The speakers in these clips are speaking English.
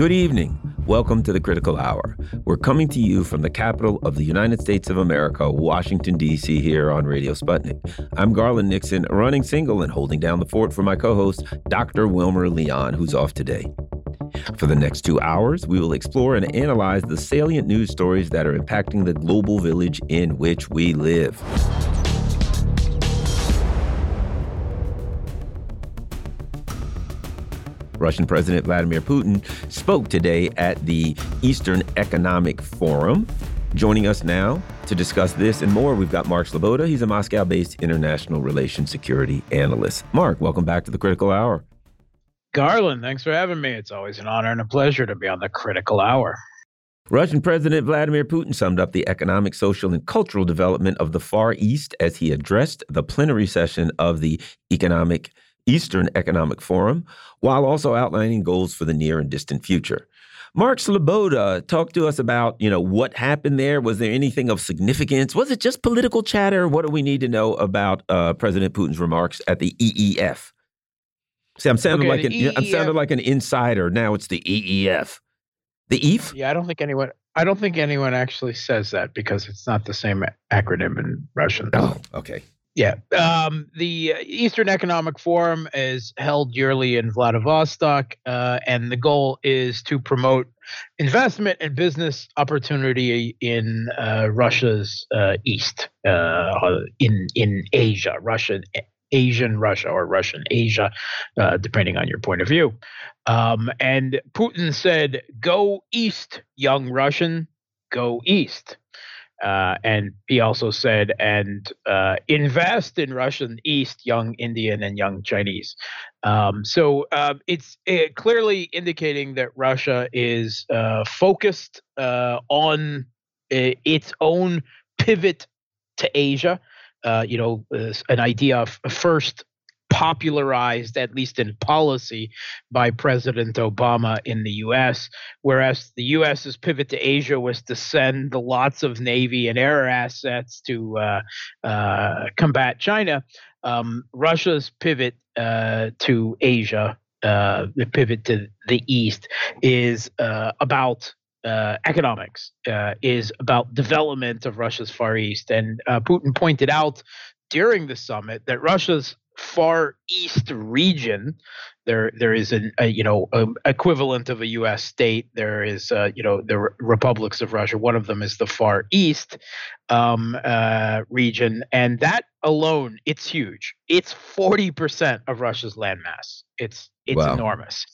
Good evening. Welcome to the Critical Hour. We're coming to you from the capital of the United States of America, Washington, D.C., here on Radio Sputnik. I'm Garland Nixon, running single and holding down the fort for my co host, Dr. Wilmer Leon, who's off today. For the next two hours, we will explore and analyze the salient news stories that are impacting the global village in which we live. Russian President Vladimir Putin spoke today at the Eastern Economic Forum. Joining us now to discuss this and more, we've got Mark Sleboda. He's a Moscow based international relations security analyst. Mark, welcome back to the Critical Hour. Garland, thanks for having me. It's always an honor and a pleasure to be on the Critical Hour. Russian President Vladimir Putin summed up the economic, social, and cultural development of the Far East as he addressed the plenary session of the Economic Eastern Economic Forum, while also outlining goals for the near and distant future. Mark Sleboda talked to us about, you know, what happened there. Was there anything of significance? Was it just political chatter? What do we need to know about uh, President Putin's remarks at the EEF? See, I'm sounding okay, like an EEF, I'm sounding like an insider. Now it's the EEF. The EEF? Yeah, I don't think anyone I don't think anyone actually says that because it's not the same acronym in Russian. Oh, okay. Yeah. Um, the Eastern Economic Forum is held yearly in Vladivostok, uh, and the goal is to promote investment and business opportunity in uh, Russia's uh, east, uh, in in Asia, Russia, Asian Russia, or Russian Asia, uh, depending on your point of view. Um, and Putin said, "Go east, young Russian, go east." Uh, and he also said, and uh, invest in Russian East, young Indian and young Chinese. Um, so uh, it's it clearly indicating that Russia is uh, focused uh, on uh, its own pivot to Asia. you know, an idea of first popularized, at least in policy, by President Obama in the U.S., whereas the U.S.'s pivot to Asia was to send lots of Navy and air assets to uh, uh, combat China. Um, Russia's pivot uh, to Asia, uh, the pivot to the East, is uh, about uh, economics, uh, is about development of Russia's Far East. And uh, Putin pointed out during the summit that Russia's far east region there there is an a, you know a, equivalent of a US state. There is uh, you know the re- republics of Russia. One of them is the far east um, uh, region and that alone it's huge. It's 40% of Russia's landmass. It's it's wow. enormous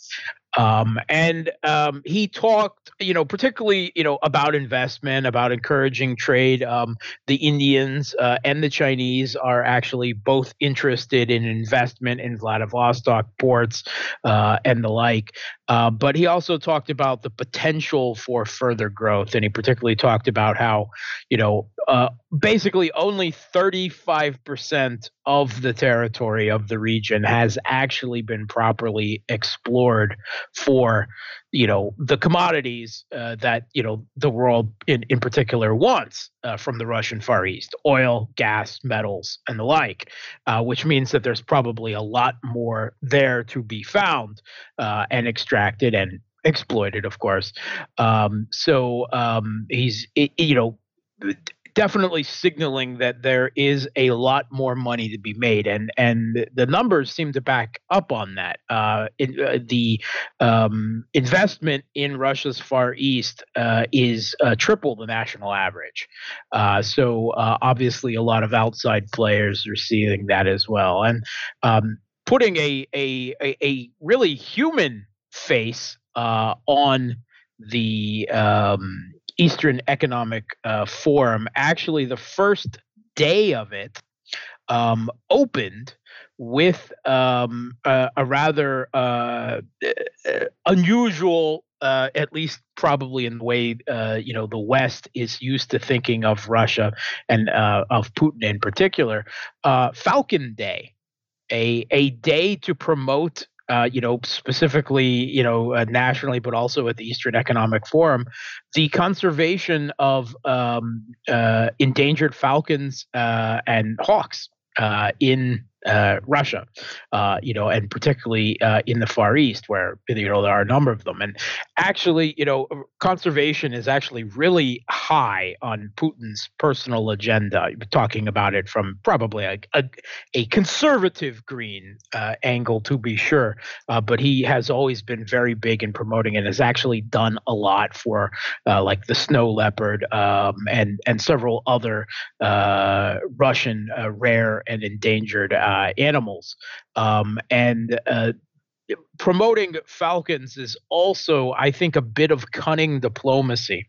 um, and um, he talked, you know, particularly, you know, about investment, about encouraging trade. Um, the Indians uh, and the Chinese are actually both interested in investment in Vladivostok ports uh, and the like. Uh, but he also talked about the potential for further growth, and he particularly talked about how, you know, uh, basically only 35% of the territory of the region has actually been properly explored for you know the commodities uh, that you know the world in, in particular wants uh, from the Russian Far East oil gas metals and the like uh, which means that there's probably a lot more there to be found uh, and extracted and exploited of course. Um, so um, he's you know definitely signaling that there is a lot more money to be made, and and the numbers seem to back up on that. Uh, in, uh, the um, investment in Russia's Far East uh, is uh, triple the national average. Uh, so uh, obviously, a lot of outside players are seeing that as well, and um, putting a, a a, really human face on the um, Eastern Economic uh, Forum, actually, the first day of it um, opened with um, a, a, rather uh, uh, unusual, uh, at least probably in the way uh, you know the West is used to thinking of Russia and uh, of Putin in particular, Falcon Day, a a day to promote uh, you know, specifically, you know, uh, nationally, but also at the Eastern Economic Forum, the conservation of um, uh, endangered falcons uh, and hawks uh, in uh, Russia, uh, you know, and particularly uh, in the Far East, where you know there are a number of them. And actually, you know, conservation is actually really high on Putin's personal agenda. Talking about it from probably a a, a conservative green uh, angle, to be sure, uh, but he has always been very big in promoting and has actually done a lot for uh, like the snow leopard um, and and several other Russian rare and endangered animals. Um, and uh, promoting falcons is also i think a bit of cunning diplomacy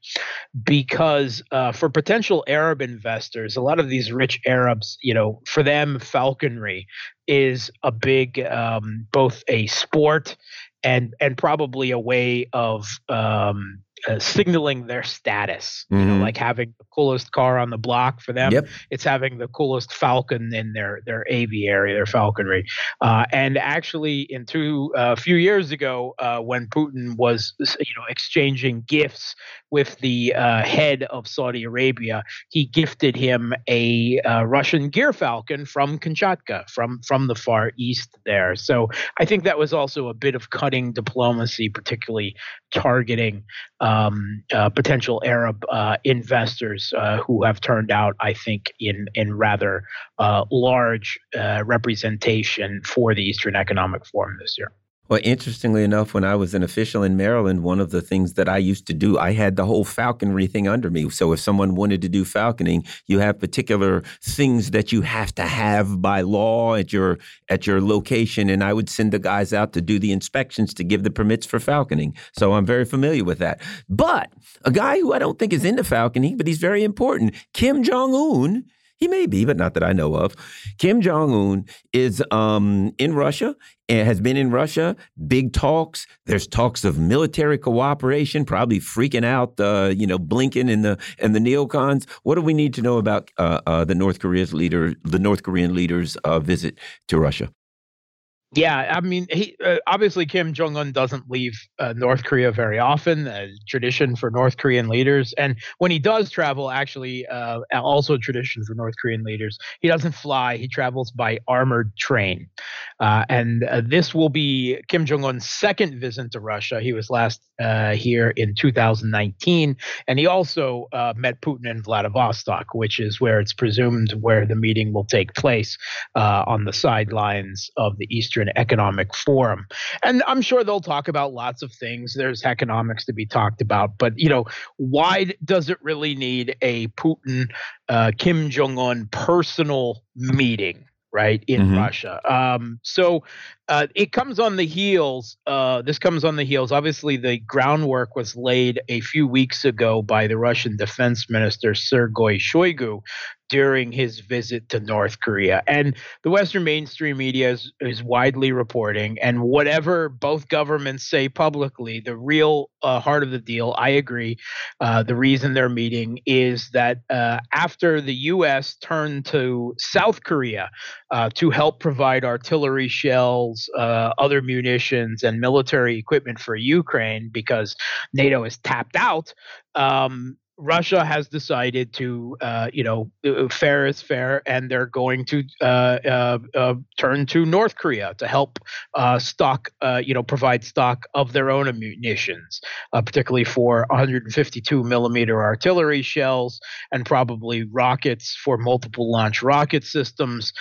because uh, for potential arab investors a lot of these rich arabs you know for them falconry is a big um, both a sport and and probably a way of um, uh, signaling their status. Mm-hmm. You know, mm-hmm. like having the coolest car on the block for them. Yep. It's having the coolest falcon in their their aviary, their falconry. Uh, and actually, in two a uh, few years ago, uh, when Putin was you know exchanging gifts with the uh, head of Saudi Arabia, he gifted him a uh, Russian Gyrfalcon from Kamchatka, from from the far east there. So I think that was also a bit of cutting diplomacy, particularly targeting um, uh, potential Arab uh, investors uh, who have turned out, I think, in in rather uh, large representation for the Eastern Economic Forum this year. Well, interestingly enough, when I was an official in Maryland, one of the things that I used to do, I had the whole falconry thing under me. So if someone wanted to do falconing, you have particular things that you have to have by law at your at your location, and I would send the guys out to do the inspections to give the permits for falconing. So I'm very familiar with that. But a guy who I don't think is into falconing, but he's very important, Kim Jong Un he may be, but not that I know of. Kim Jong Un is um, in Russia has been in Russia. Big talks. There's talks of military cooperation, probably freaking out, uh, you know, Blinken and the and the neocons. What do we need to know about uh, uh, the North Korea's leader, the North Korean leader's uh, visit to Russia? Yeah, I mean, he uh, obviously Kim Jong Un doesn't leave uh, North Korea very often. A tradition for North Korean leaders, and when he does travel, actually, uh, also a tradition for North Korean leaders, he doesn't fly. He travels by armored train, uh, and uh, this will be Kim Jong Un's second visit to Russia. He was last uh, here in 2019, and he also met Putin in Vladivostok, which is where it's presumed where the meeting will take place on the sidelines of the Eastern Eastern Economic Forum. And I'm sure they'll talk about lots of things. There's economics to be talked about, but you know, why does it really need a Putin uh, Kim Jong Un personal meeting? Right in mm-hmm. Russia. Um, so uh, it comes on the heels. Uh, this comes on the heels. Obviously, the groundwork was laid a few weeks ago by the Russian Defense Minister Sergei Shoigu during his visit to North Korea. And the Western mainstream media is, is widely reporting, and whatever both governments say publicly, the real uh, heart of the deal, I agree. Uh, the reason they're meeting is that uh, after the U.S. turned to South Korea uh, to help provide artillery shells, uh, other munitions, and military equipment for Ukraine because NATO is tapped out. Um, Russia has decided to, uh, you know, uh, fair is fair, and they're going to uh, uh, uh turn to North Korea to help uh, stock, you know, provide stock of their own munitions, particularly for 152 millimeter artillery shells and probably rockets for multiple launch rocket systems,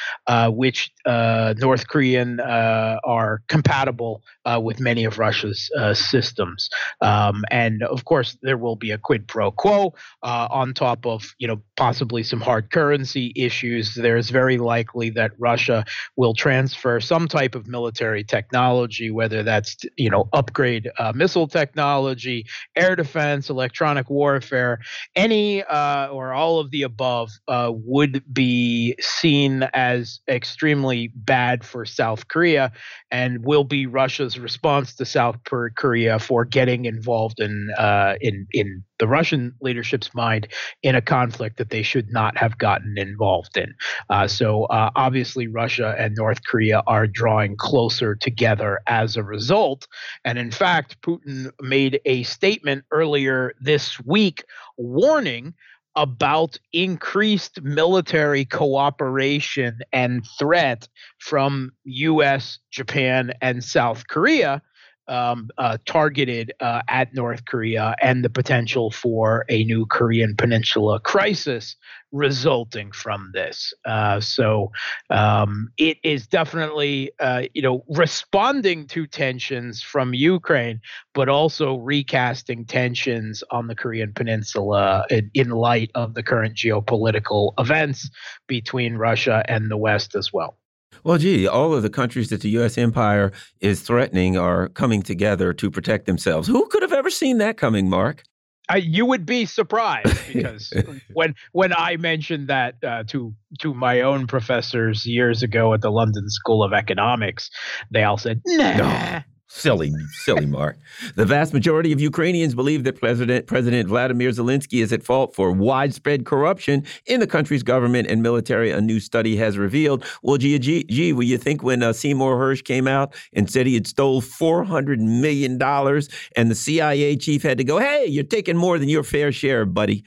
which North Korean are compatible with many of Russia's systems. Um, and of course, there will be a quid pro quo uh, on top of you know possibly some hard currency issues. There's very likely that Russia will transfer some type of military technology, whether that's you know upgrade uh, missile technology, air defense, electronic warfare, any uh, or all of the above uh, would be seen as extremely bad for South Korea, and will be Russia's response to South Korea for getting involved in uh, in in the Russian leadership's mind in a conflict that they should not have gotten involved in. Uh, so uh, obviously, Russia and North Korea are drawing closer together as a result. And in fact, Putin made a statement earlier this week warning about increased military cooperation and threat from US, Japan, and South Korea um, uh, targeted uh, at North Korea and the potential for a new Korean Peninsula crisis resulting from this. Uh, so um, it is definitely, uh, you know, responding to tensions from Ukraine, but also recasting tensions on the Korean Peninsula in, in light of the current geopolitical events between Russia and the West as well. Well, gee, all of the countries that the U.S. empire is threatening are coming together to protect themselves. Who could have ever seen that coming, Mark? I, you would be surprised because when when I mentioned that uh, to to my own professors years ago at the London School of Economics, they all said, "Nah, no. Silly, silly Mark. The vast majority of Ukrainians believe that President President Vladimir Zelensky is at fault for widespread corruption in the country's government and military. A new study has revealed. Well, gee, gee, gee will you think when uh, Seymour Hersh came out and said he had stole four hundred million dollars, and the CIA chief had to go, "Hey, you're taking more than your fair share, buddy."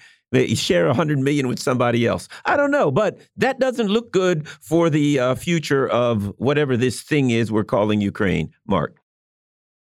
share a hundred million with somebody else. I don't know, but that doesn't look good for the uh, future of whatever this thing is we're calling Ukraine, Mark.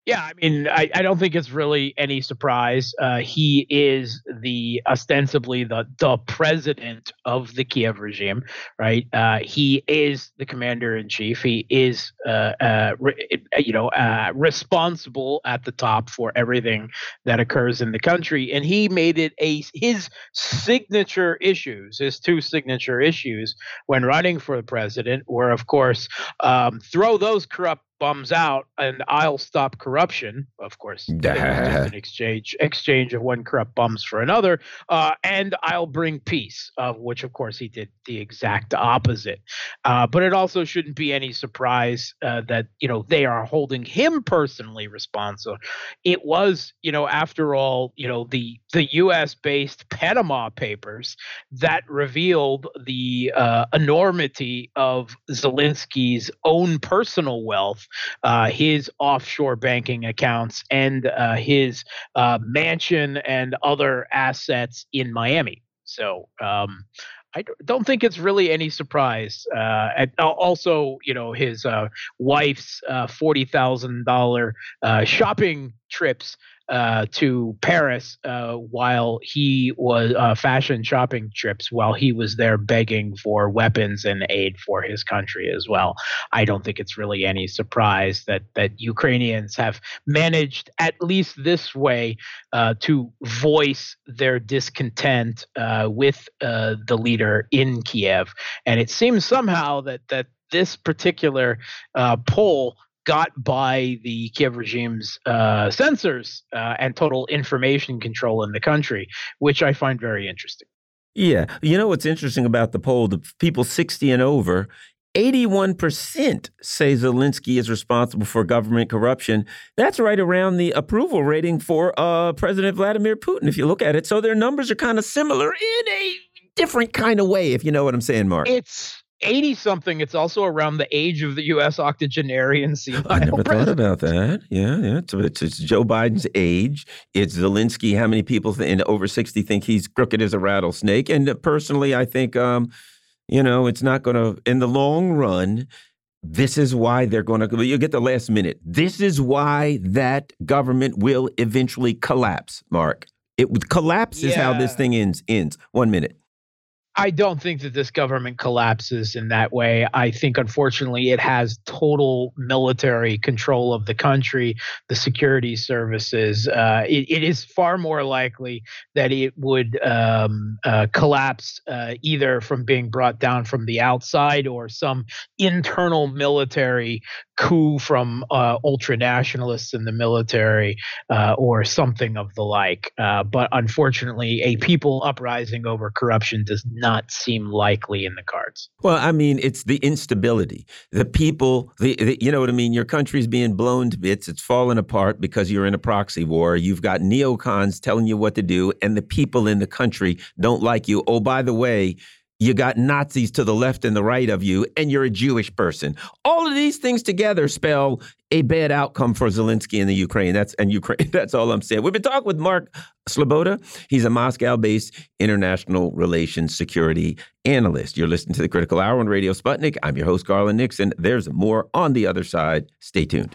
Yeah, I mean, I, I don't think it's really any surprise. Uh, he is the ostensibly the the president of the Kiev regime, right? Uh, he is the commander in chief. He is, uh, uh re, you know, uh, responsible at the top for everything that occurs in the country, and he made it a his signature issues, his two signature issues when running for the president were, of course, um, throw those corrupt bums out and I'll stop corruption. Of course, an exchange exchange of one corrupt bums for another, uh, and I'll bring peace. Of which, of course, he did the exact opposite. Uh, but it also shouldn't be any surprise uh, that you know they are holding him personally responsible. It was, you know, after all, you know, the the U.S. based Panama Papers that revealed the uh, enormity of Zelensky's own personal wealth uh, his offshore banking accounts and uh, his uh, mansion and other assets in Miami. So um, I don't think it's really any surprise. Uh, and also, you know, his uh, wife's uh, forty thousand dollar shopping trips uh, to Paris uh, while he was uh, fashion shopping trips while he was there begging for weapons and aid for his country as well. I don't think it's really any surprise that that Ukrainians have managed at least this way uh, to voice their discontent uh, with uh, the leader in Kiev, and it seems somehow that that this particular poll got by the Kiev regime's uh, censors uh, and total information control in the country, which I find very interesting. Yeah. You know what's interesting about the poll? The people 60 and over, 81% say Zelensky is responsible for government corruption. That's right around the approval rating for uh, President Vladimir Putin, if you look at it. So their numbers are kind of similar in a different kind of way, if you know what I'm saying, Mark. It's 80 something, it's also around the age of the U.S. octogenarian senile I never president. thought about that. Yeah, yeah. So it's, it's, Joe Biden's age. It's Zelensky. How many people in over 60 think he's crooked as a rattlesnake? And personally, I think, um, you know, it's not going to, in the long run, this is why they're going to, you get the last minute. This is why that government will eventually collapse, Mark. It collapses yeah. how this thing ends. Ends. One minute. I don't think that this government collapses in that way. I think, unfortunately, it has total military control of the country, the security services. Uh, it, it is far more likely that it would um, uh, collapse uh, either from being brought down from the outside or some internal military coup from uh, ultra nationalists in the military uh, or something of the like. Uh, but unfortunately, a people uprising over corruption does not seem likely in the cards. Well, I mean, it's the instability. The people, the, the you know what I mean? Your country's being blown to bits. It's falling apart because you're in a proxy war. You've got neocons telling you what to do, and the people in the country don't like you. Oh, by the way, you got Nazis to the left and the right of you, and you're a Jewish person. All of these things together spell a bad outcome for Zelensky in the Ukraine. That's and Ukraine. That's all I'm saying. We've been talking with Mark Sleboda. He's a Moscow-based international relations security analyst. You're listening to the Critical Hour on Radio Sputnik. I'm your host, Garland Nixon. There's more on the other side. Stay tuned.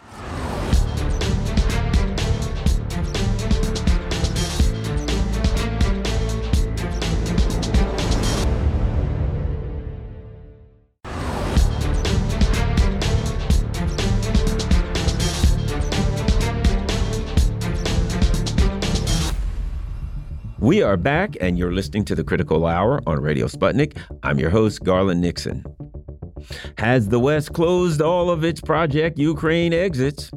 We are back, and you're listening to the Critical Hour on Radio Sputnik. I'm your host, Garland Nixon. Has the West closed all of its Project Ukraine exits?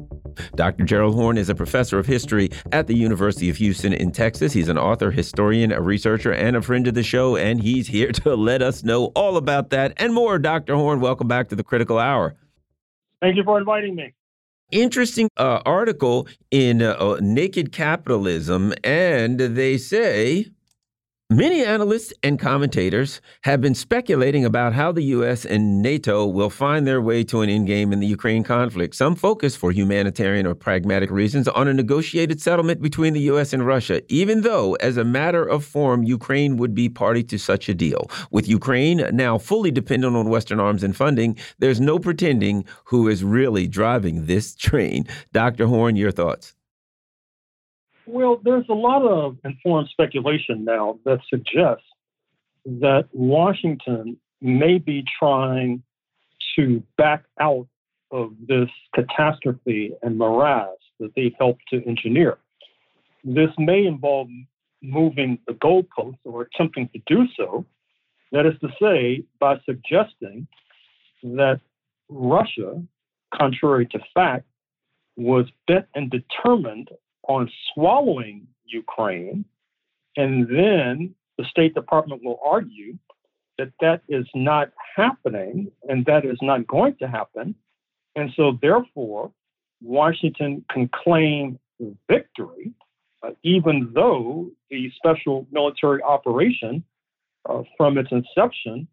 Dr. Gerald Horne is a professor of history at the University of Houston in Texas. He's an author, historian, a researcher, and a friend of the show, and he's here to let us know all about that and more. Dr. Horne, welcome back to the Critical Hour. Thank you for inviting me interesting uh, article in uh, Naked Capitalism, and they say Many analysts and commentators have been speculating about how the U.S. and NATO will find their way to an endgame in the Ukraine conflict. Some focus for humanitarian or pragmatic reasons on a negotiated settlement between the U.S. and Russia, even though, as a matter of form, Ukraine would be party to such a deal. With Ukraine now fully dependent on Western arms and funding, there's no pretending who is really driving this train. Dr. Horne, your thoughts? Well, there's a lot of informed speculation now that suggests that Washington may be trying to back out of this catastrophe and morass that they've helped to engineer. This may involve moving the goalposts or attempting to do so. That is to say, by suggesting that Russia, contrary to fact, was bent and determined on swallowing Ukraine, and then the State Department will argue that that is not happening and that is not going to happen. And so, therefore, Washington can claim victory, uh, even though the special military operation uh, from its inception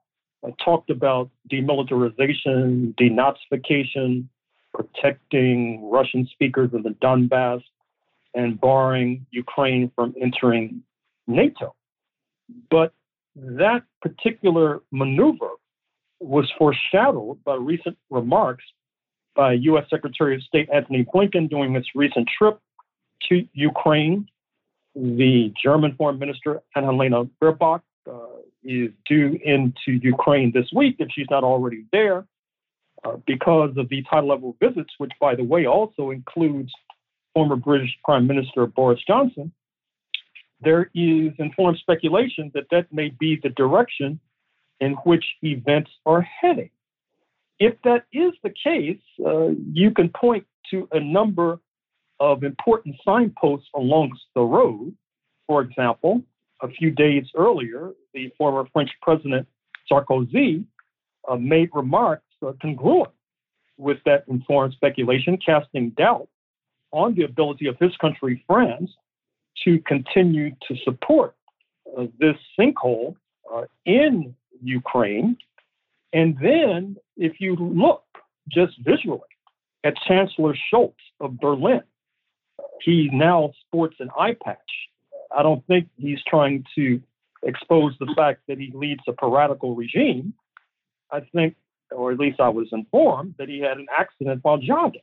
uh, talked about demilitarization, denazification, protecting Russian speakers in the Donbass, and barring Ukraine from entering NATO. But that particular maneuver was foreshadowed by recent remarks by U.S. Secretary of State Antony Blinken during his recent trip to Ukraine. The German Foreign Minister Annalena Baerbock uh, is due into Ukraine this week if she's not already there, uh, because of the high level visits, which, by the way, also includes former British Prime Minister Boris Johnson, there is informed speculation that that may be the direction in which events are heading. If that is the case, uh, you can point to a number of important signposts along the road. For example, a few days earlier, the former French President Sarkozy uh, made remarks uh, congruent with that informed speculation, casting doubt on the ability of his country, France, to continue to support uh, this sinkhole uh, in Ukraine. And then, if you look just visually at Chancellor Scholz of Berlin, he now sports an eye patch. I don't think he's trying to expose the fact that he leads a piratical regime. I think, or at least I was informed, that he had an accident while jogging.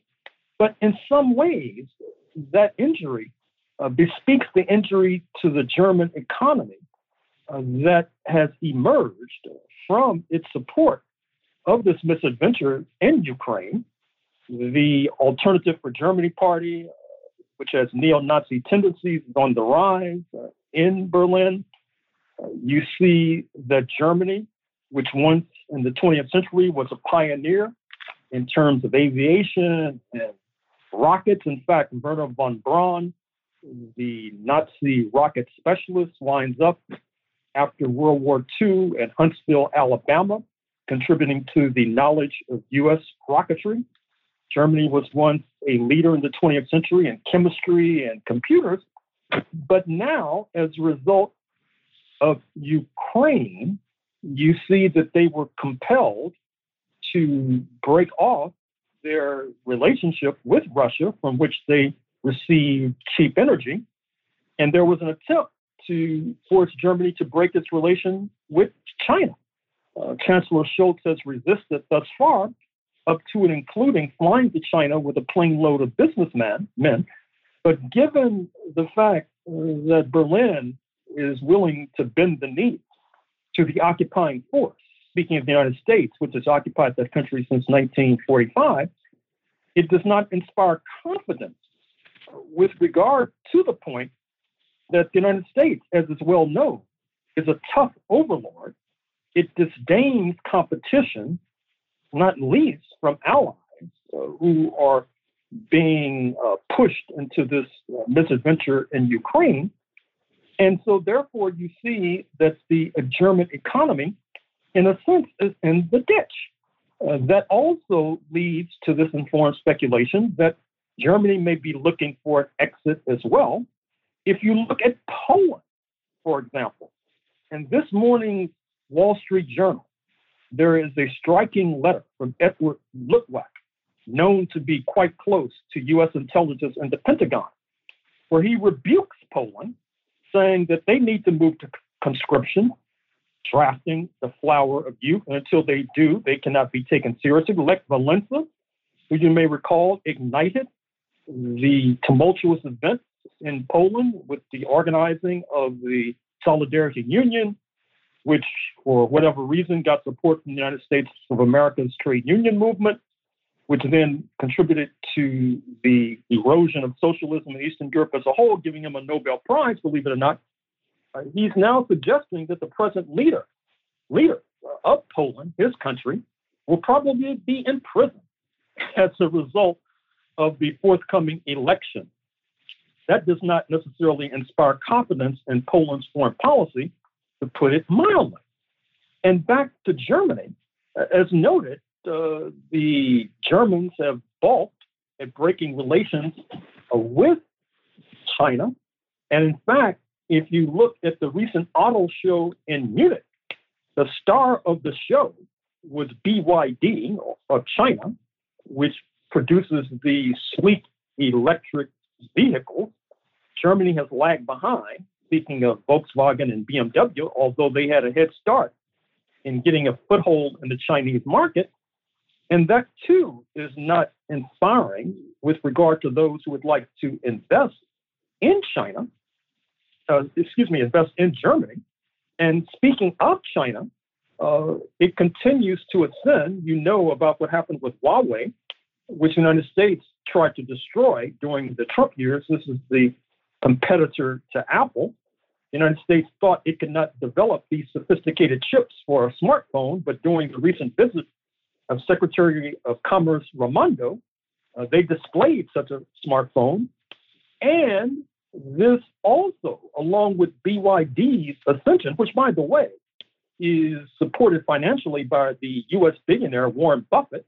But in some ways, that injury uh, bespeaks the injury to the German economy uh, that has emerged from its support of this misadventure in Ukraine. The Alternative for Germany Party, uh, which has neo Nazi tendencies, is on the rise uh, in Berlin. Uh, you see that Germany, which once in the 20th century was a pioneer in terms of aviation and rockets. In fact, Wernher von Braun, the Nazi rocket specialist, winds up after World War II at Huntsville, Alabama, contributing to the knowledge of U.S. rocketry. Germany was once a leader in the 20th century in chemistry and computers, but now, as a result of Ukraine, you see that they were compelled to break off their relationship with Russia, from which they received cheap energy. And there was an attempt to force Germany to break its relation with China. Uh, Chancellor Scholz has resisted thus far, up to and including flying to China with a plane load of businessmen. Men. But given the fact that Berlin is willing to bend the knee to the occupying force, speaking of the United States, which has occupied that country since 1945, it does not inspire confidence with regard to the point that the United States, as is well known, is a tough overlord. It disdains competition, not least from allies uh, who are being uh, pushed into this uh, misadventure in Ukraine. And so, therefore, you see that the German economy, in a sense, is in the ditch. Uh, that also leads to this informed speculation that Germany may be looking for an exit as well. If you look at Poland, for example, in this morning's Wall Street Journal, there is a striking letter from Edward Luttwak, known to be quite close to U.S. intelligence and the Pentagon, where he rebukes Poland, saying that they need to move to conscription, drafting the flower of youth. And until they do, they cannot be taken seriously. Lech Walesa, who you may recall, ignited the tumultuous events in Poland with the organizing of the Solidarity Union, which, for whatever reason, got support from the United States of America's trade union movement which then contributed to the erosion of socialism in Eastern Europe as a whole, giving him a Nobel Prize, believe it or not. Uh, he's now suggesting that the present leader, leader of Poland, his country, will probably be in prison as a result of the forthcoming election. That does not necessarily inspire confidence in Poland's foreign policy, to put it mildly. And back to Germany, as noted, uh, the Germans have balked at breaking relations uh, with China. And in fact, if you look at the recent auto show in Munich, the star of the show was BYD of uh, China, which produces the sleek electric vehicles. Germany has lagged behind, speaking of Volkswagen and BMW, although they had a head start in getting a foothold in the Chinese market. And that too is not inspiring with regard to those who would like to invest in China, uh, excuse me, invest in Germany. And speaking of China, uh, it continues to ascend. You know about what happened with Huawei, which the United States tried to destroy during the Trump years. This is the competitor to Apple. The United States thought it could not develop these sophisticated chips for a smartphone, but during the recent visit of Secretary of Commerce Raimondo, uh, they displayed such a smartphone. And this also, along with BYD's ascension, which, by the way, is supported financially by the U.S. billionaire Warren Buffett,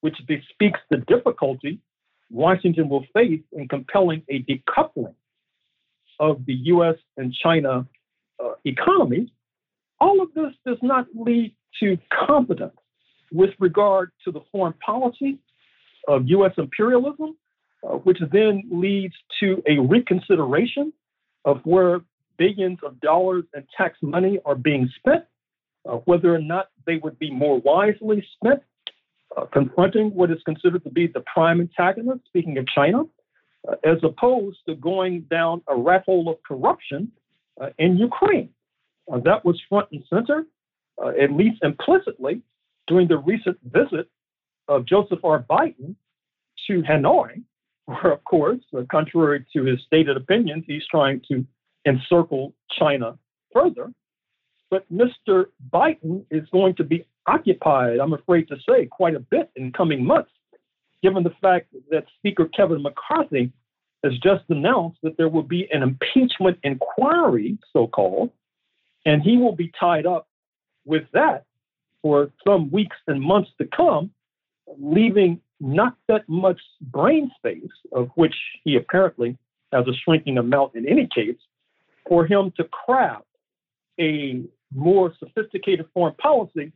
which bespeaks the difficulty Washington will face in compelling a decoupling of the U.S. and China uh, economies. All of this does not lead to confidence with regard to the foreign policy of U.S. imperialism, uh, which then leads to a reconsideration of where billions of dollars in tax money are being spent, uh, whether or not they would be more wisely spent, uh, confronting what is considered to be the prime antagonist, speaking of China, uh, as opposed to going down a rat hole of corruption uh, in Ukraine. That was front and center, at least implicitly, during the recent visit of Joseph R. Biden to Hanoi, where, of course, uh, contrary to his stated opinions, he's trying to encircle China further. But Mr. Biden is going to be occupied, I'm afraid to say, quite a bit in coming months, given the fact that Speaker Kevin McCarthy has just announced that there will be an impeachment inquiry, so called, and he will be tied up with that for some weeks and months to come, leaving not that much brain space, of which he apparently has a shrinking amount in any case, for him to craft a more sophisticated foreign policy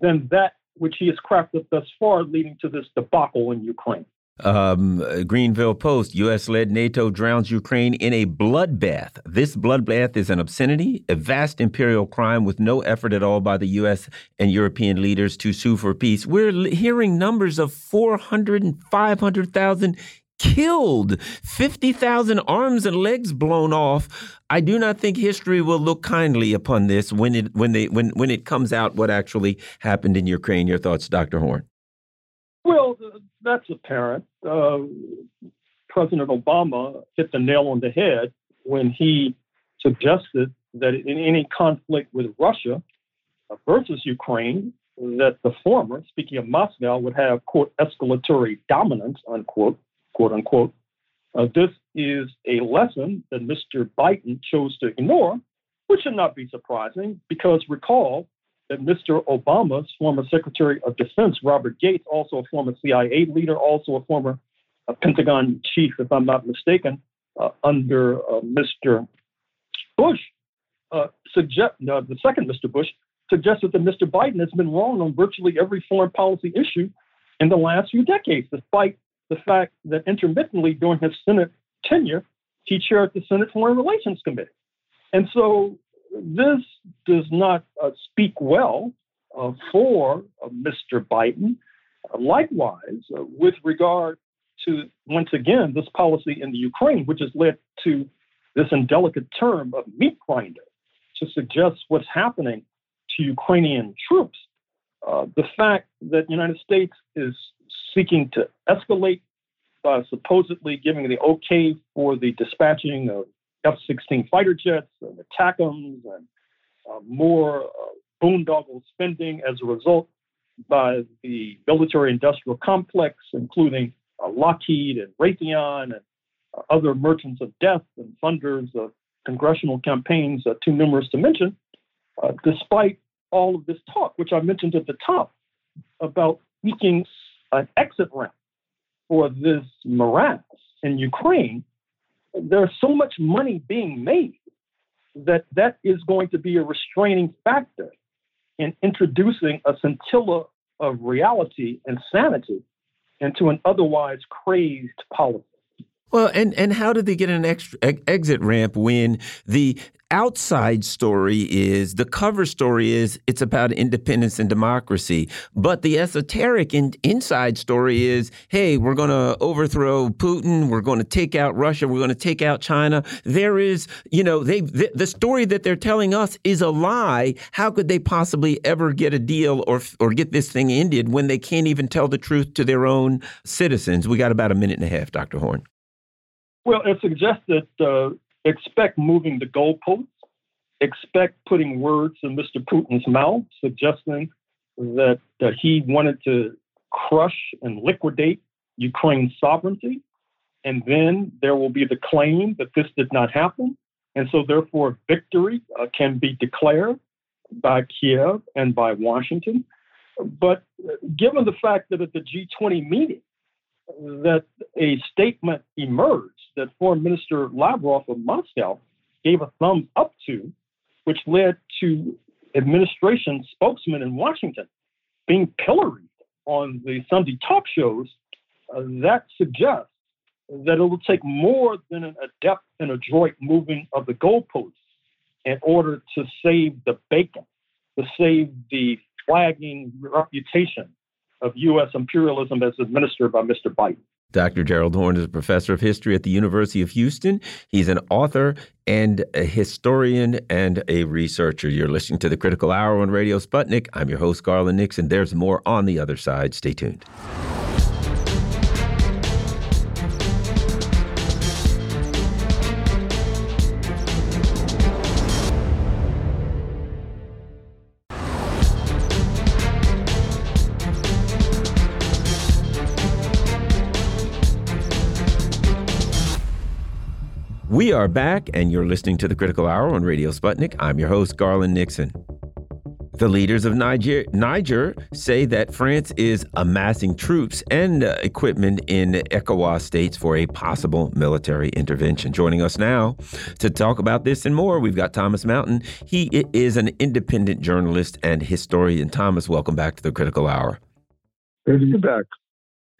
than that which he has crafted thus far, leading to this debacle in Ukraine. Um, Greanville Post, U.S. led NATO drowns Ukraine in a bloodbath. This bloodbath is an obscenity, a vast imperial crime with no effort at all by the U.S. and European leaders to sue for peace. We're hearing numbers of 400 and 500,000 killed, 50,000 arms and legs blown off. I do not think history will look kindly upon this when it when they when when it comes out what actually happened in Ukraine. Your thoughts, Dr. Horne? Well, that's apparent. Uh, President Obama hit the nail on the head when he suggested that in any conflict with Russia versus Ukraine, that the former, speaking of Moscow, would have, quote, escalatory dominance, unquote, quote unquote. Uh, this is a lesson that Mr. Biden chose to ignore, which should not be surprising because recall that Mr. Obama's former Secretary of Defense, Robert Gates, also a former CIA leader, also a former uh, Pentagon chief, if I'm not mistaken, uh, under uh, Mr. Bush, uh, suggest, the second Mr. Bush, suggested that Mr. Biden has been wrong on virtually every foreign policy issue in the last few decades, despite the fact that intermittently during his Senate tenure, he chaired the Senate Foreign Relations Committee. And so this does not uh, speak well uh, for uh, Mr. Biden. likewise, uh, with regard to, once again, this policy in the Ukraine, which has led to this indelicate term of meat grinder to suggest what's happening to Ukrainian troops. Uh, the fact that the United States is seeking to escalate, uh, supposedly giving the okay for the dispatching of F 16 fighter jets and ATACMS and uh, more uh, boondoggle spending as a result by the military industrial complex, including uh, Lockheed and Raytheon and uh, other merchants of death and funders of congressional campaigns, uh, too numerous to mention, uh, despite all of this talk, which I mentioned at the top about seeking an exit ramp for this morass in Ukraine there's so much money being made that that is going to be a restraining factor in introducing a scintilla of reality and sanity into an otherwise crazed policy. Well, and and how did they get an extra exit ramp when the outside story is the cover story is it's about independence and democracy, but the esoteric and inside story is hey, we're going to overthrow Putin, we're going to take out Russia, we're going to take out China. There is, you know, they the, the story that they're telling us is a lie. How could they possibly ever get a deal or or get this thing ended when they can't even tell the truth to their own citizens? We got about a minute and a half, Dr. Horne. Well, it suggests that uh, expect moving the goalposts, expect putting words in Mr. Putin's mouth, suggesting that uh, he wanted to crush and liquidate Ukraine's sovereignty. And then there will be the claim that this did not happen. And so, therefore, victory uh, can be declared by Kiev and by Washington. But uh, given the fact that at the G20 meeting, that a statement emerged that Foreign Minister Lavrov of Moscow gave a thumbs up to, which led to administration spokesmen in Washington being pilloried on the Sunday talk shows. Uh, that suggests that it will take more than an adept and adroit moving of the goalposts in order to save the bacon, to save the flagging reputation of U.S. imperialism as administered by Mr. Biden. Dr. Gerald Horne is a professor of history at the University of Houston. He's an author and a historian and a researcher. You're listening to the Critical Hour on Radio Sputnik. I'm your host, Garland Nixon. There's more on the other side. Stay tuned. Are back, and you're listening to the Critical Hour on Radio Sputnik. I'm your host, Garland Nixon. The leaders of Niger, Niger say that France is amassing troops and uh, equipment in ECOWAS states for a possible military intervention. Joining us now to talk about this and more, we've got Thomas Mountain. He is an independent journalist and historian. Thomas, welcome back to the Critical Hour. Good to be back.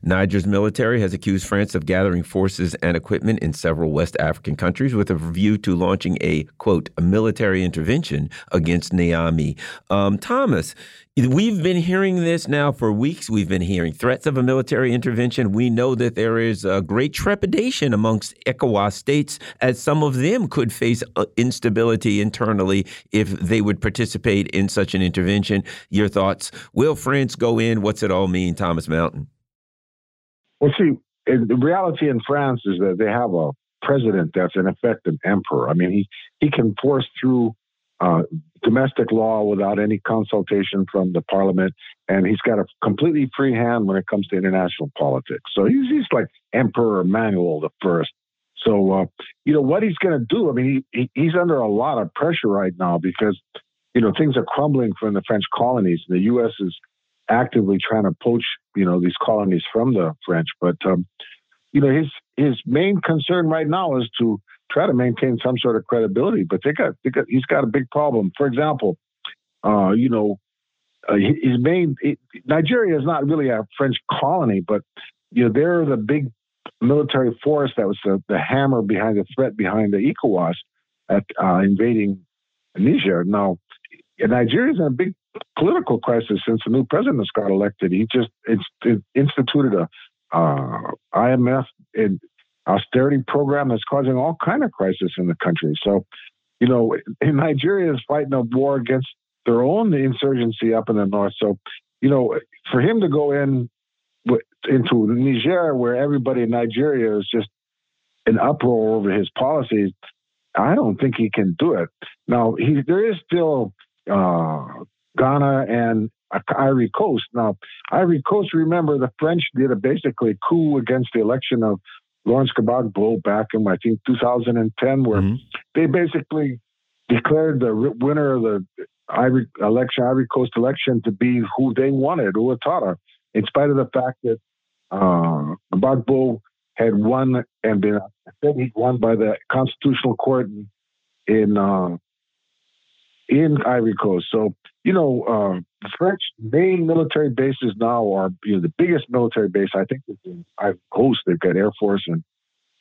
Niger's military has accused France of gathering forces and equipment in several West African countries with a view to launching a, quote, a military intervention against Niamey. Um, Thomas, we've been hearing this now for weeks. We've been hearing threats of a military intervention. We know that there is a great trepidation amongst ECOWAS states as some of them could face uh, instability internally if they would participate in such an intervention. Your thoughts? Will France go in? What's it all mean, Thomas Mountain? Well, see, the reality in France is that they have a president that's in effect an emperor. I mean, he he can force through uh, domestic law without any consultation from the parliament, and he's got a completely free hand when it comes to international politics. So he's he's like Emperor Emmanuel the First. So uh, you know what he's going to do. I mean, he, he's under a lot of pressure right now because you know things are crumbling from the French colonies. The U.S. is actively trying to poach, you know, these colonies from the French. But um, you know, his his main concern right now is to try to maintain some sort of credibility. But they got, they got he's got a big problem. For example, uh, you know, uh, his main it, Nigeria is not really a French colony, but you know, they're the big military force that was the, the hammer behind the threat behind the ECOWAS at uh, invading Niger. Now, Nigeria is in a big political crisis since the new president has got elected. He just instituted a uh, IMF and austerity program that's causing all kind of crisis in the country. So, you know, Nigeria is fighting a war against their own insurgency up in the north. So, you know, for him to go in into Niger, where everybody in Nigeria is just in uproar over his policies, I don't think he can do it. Now, he, there is still uh, Ghana and Ivory Coast. Now, Ivory Coast, remember, the French did a basically coup against the election of Lawrence Gbagbo back in, I think, 2010, where mm-hmm. they basically declared the winner of the Ivory election, Ivory Coast election, to be who they wanted, Ouattara, in spite of the fact that uh, Gbagbo had won and been said he'd won by the Constitutional Court in, in uh, in Ivory Coast. So, you know, uh, the French main military bases now are, you know, the biggest military base, I think, Ivory Coast. They've got Air Force and,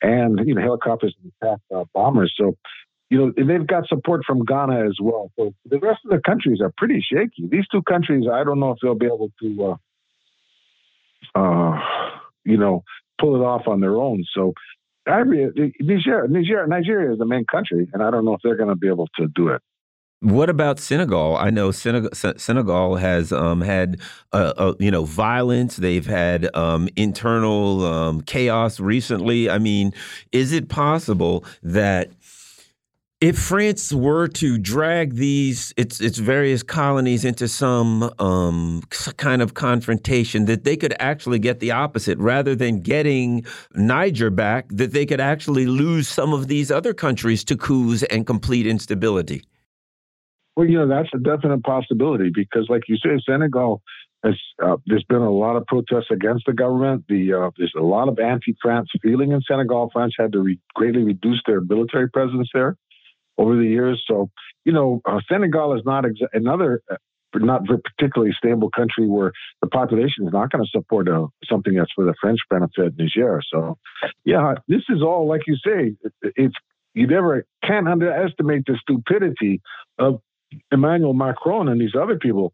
and you know, helicopters and attack uh, bombers. So, you know, they've got support from Ghana as well. So the rest of the countries are pretty shaky. These two countries, I don't know if they'll be able to, uh, uh, you know, pull it off on their own. So, Nigeria, Nigeria, Nigeria is the main country, and I don't know if they're going to be able to do it. What about Senegal? I know Senegal, Senegal has um, had uh, uh, you know violence. They've had um, internal um, chaos recently. I mean, is it possible that if France were to drag these its its various colonies into some um, kind of confrontation, that they could actually get the opposite, rather than getting Niger back, that they could actually lose some of these other countries to coups and complete instability? Well, you know, that's a definite possibility because, like you say, Senegal has, uh, there's been a lot of protests against the government. The, uh, there's a lot of anti-France feeling in Senegal. France had to re- greatly reduce their military presence there over the years. So, you know, uh, Senegal is not exa- another uh, not particularly stable country where the population is not going to support a, uh, something that's for the French benefit, Niger. So, yeah, this is all like you say. It, it's you never can't underestimate the stupidity of Emmanuel Macron and these other people.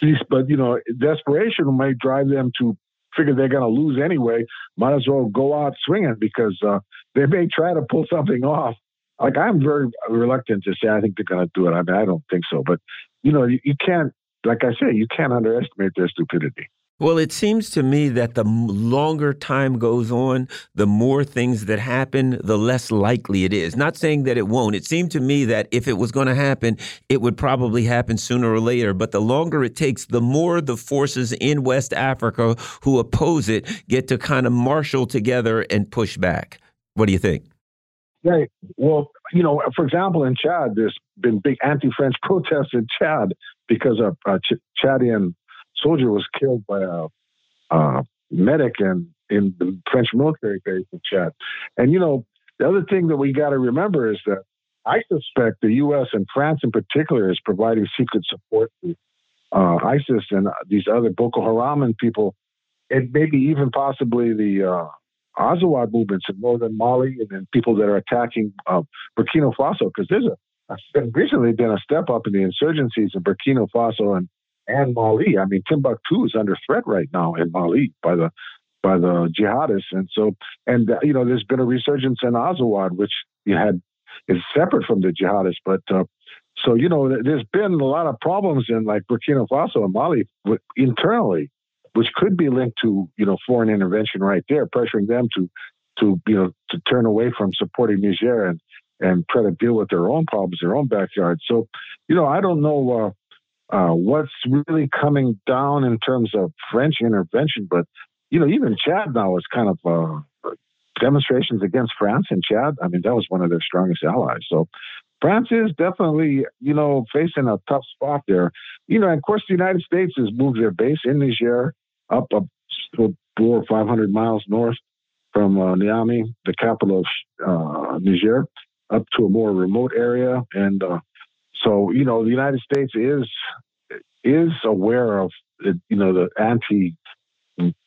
These, But you know, desperation might drive them to figure they're going to lose anyway. Might as well go out swinging because uh, they may try to pull something off. Like I'm very reluctant to say I think they're going to do it. I mean, I don't think so. But you know, you, you can't, like I say, you can't underestimate their stupidity. Well, it seems to me that the longer time goes on, the more things that happen, the less likely it is. Not saying that it won't. It seemed to me that if it was going to happen, it would probably happen sooner or later. But the longer it takes, the more the forces in West Africa who oppose it get to kind of marshal together and push back. What do you think? Right. Well, you know, for example, in Chad, there's been big anti-French protests in Chad because a, a uh, Ch- Chadian soldier was killed by a, a medic in, in the French military base in Chad. And, you know, the other thing that we got to remember is that I suspect the U.S. and France in particular is providing secret support to uh, ISIS and these other Boko Haram and people, and maybe even possibly the uh, Azawad movements in northern Mali and then people that are attacking uh, Burkina Faso, because there's a, a recently been a step up in the insurgencies in Burkina Faso and and Mali. I mean, Timbuktu is under threat right now in Mali by the by the jihadists, and so and uh, you know, there's been a resurgence in Azawad, which you had is separate from the jihadists, but uh, so you know, there's been a lot of problems in like Burkina Faso and Mali internally which could be linked to you know foreign intervention right there, pressuring them to to you know to turn away from supporting Niger and and try to deal with their own problems, their own backyard. So, you know, I don't know uh, uh, what's really coming down in terms of French intervention, but you know, even Chad now is kind of uh, demonstrations against France in Chad. I mean, that was one of their strongest allies. So, France is definitely, you know, facing a tough spot there. You know, and of course, the United States has moved their base in Niger up, up four or five hundred miles north from uh, Niamey, the capital of uh, Niger, up to a more remote area. And uh, so, you know, the United States is is aware of you know the anti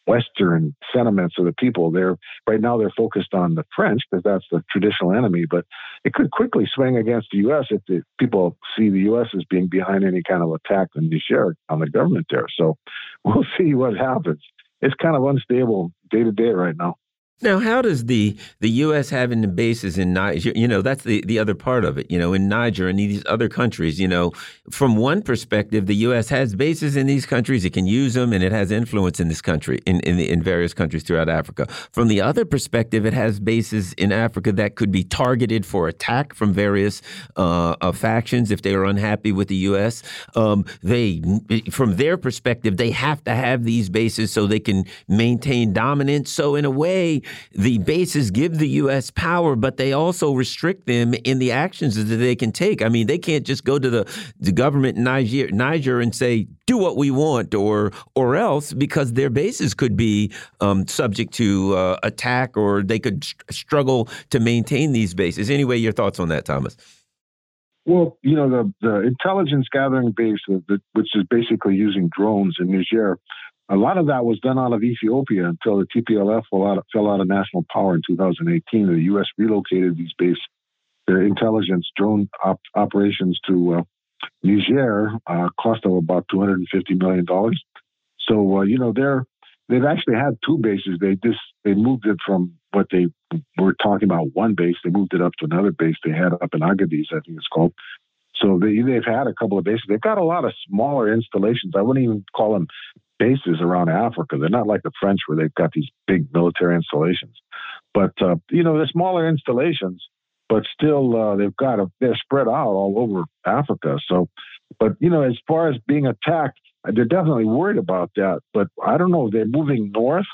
Western sentiments of the people. They're right now they're focused on the French because that's the traditional enemy, but it could quickly swing against the U.S. if the people see the U.S. as being behind any kind of attack on Niger on the government there. So we'll see what happens. It's kind of unstable day to day right now. Now, how does the the U.S. having the bases in Niger, you know, that's the, the other part of it, you know, in Niger and these other countries, you know, from one perspective, the U.S. has bases in these countries, it can use them, and it has influence in this country, in in, the, in various countries throughout Africa. From the other perspective, it has bases in Africa that could be targeted for attack from various uh, uh, factions if they are unhappy with the U.S. Um, they, from their perspective, they have to have these bases so they can maintain dominance. So, in a way, the bases give the U.S. power, but they also restrict them in the actions that they can take. I mean, they can't just go to the, the government in Niger, Niger and say, do what we want or or else because their bases could be um, subject to uh, attack or they could struggle to maintain these bases. Anyway, your thoughts on that, Thomas? Well, you know the the intelligence gathering base, which is basically using drones in Niger, a lot of that was done out of Ethiopia until the TPLF fell out, fell out of national power in 2018. The U.S. relocated these base, their intelligence drone op- operations to uh, Niger, uh, cost of about 250 million dollars. So uh, you know they're they've actually had two bases. They just they moved it from what they were talking about one base. They moved it up to another base they had up in Agadez, I think it's called. So they, they've had a couple of bases. They've got a lot of smaller installations. I wouldn't even call them bases around Africa. They're not like the French where they've got these big military installations. But, uh, you know, they're smaller installations, but still uh, they've got a, they're spread out all over Africa. So, but, you know, as far as being attacked, they're definitely worried about that. But I don't know, they're moving north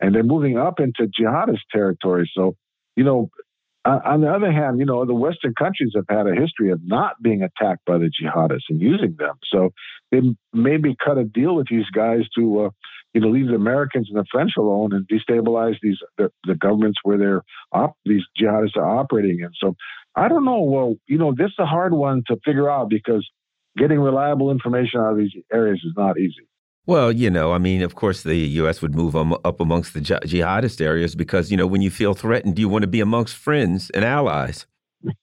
and they're moving up into jihadist territory. So, you know, uh, on the other hand, you know, the Western countries have had a history of not being attacked by the jihadists and using them. So they maybe cut a deal with these guys to, uh, you know, leave the Americans and the French alone and destabilize these the, the governments where they're op- these jihadists are operating in. So I don't know. Well, you know, this is a hard one to figure out because getting reliable information out of these areas is not easy. Well, you know, I mean, of course, the U.S. would move up amongst the jihadist areas because, you know, when you feel threatened, you want to be amongst friends and allies.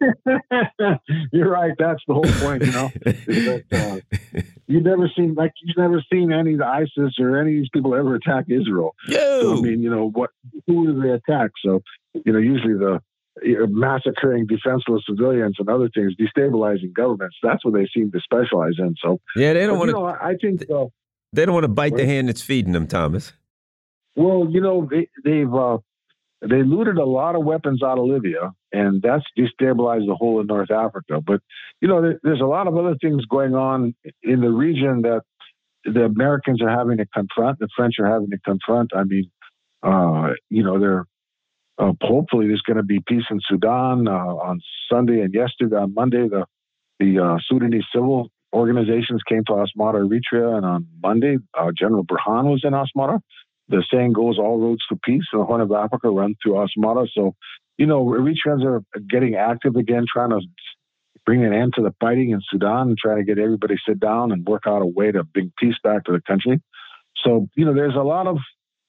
You're right. That's the whole point, you know. that, uh, you've never seen like you've never seen any of the ISIS or any of these people ever attack Israel. So, I mean, you know what? Who do they attack? So, you know, usually the massacring defenseless civilians and other things, destabilizing governments. That's what they seem to specialize in. So, yeah, they don't want to. Know, I think. Uh, they don't want to bite the hand that's feeding them, Thomas. Well, you know, they, they've uh, they looted a lot of weapons out of Libya, and that's destabilized the whole of North Africa. But you know, there, there's a lot of other things going on in the region that the Americans are having to confront, the French are having to confront. I mean, uh, you know, they're uh, hopefully there's going to be peace in Sudan uh, on Sunday and yesterday on Monday. The the uh, Sudanese civil organizations came to Asmara, Eritrea, and on Monday uh, General Burhan was in Asmara. The saying goes, "All roads to peace in the Horn of Africa run through Asmara." So, you know, Eritreans are getting active again, trying to bring an end to the fighting in Sudan and trying to get everybody sit down and work out a way to bring peace back to the country. So, you know, there's a lot of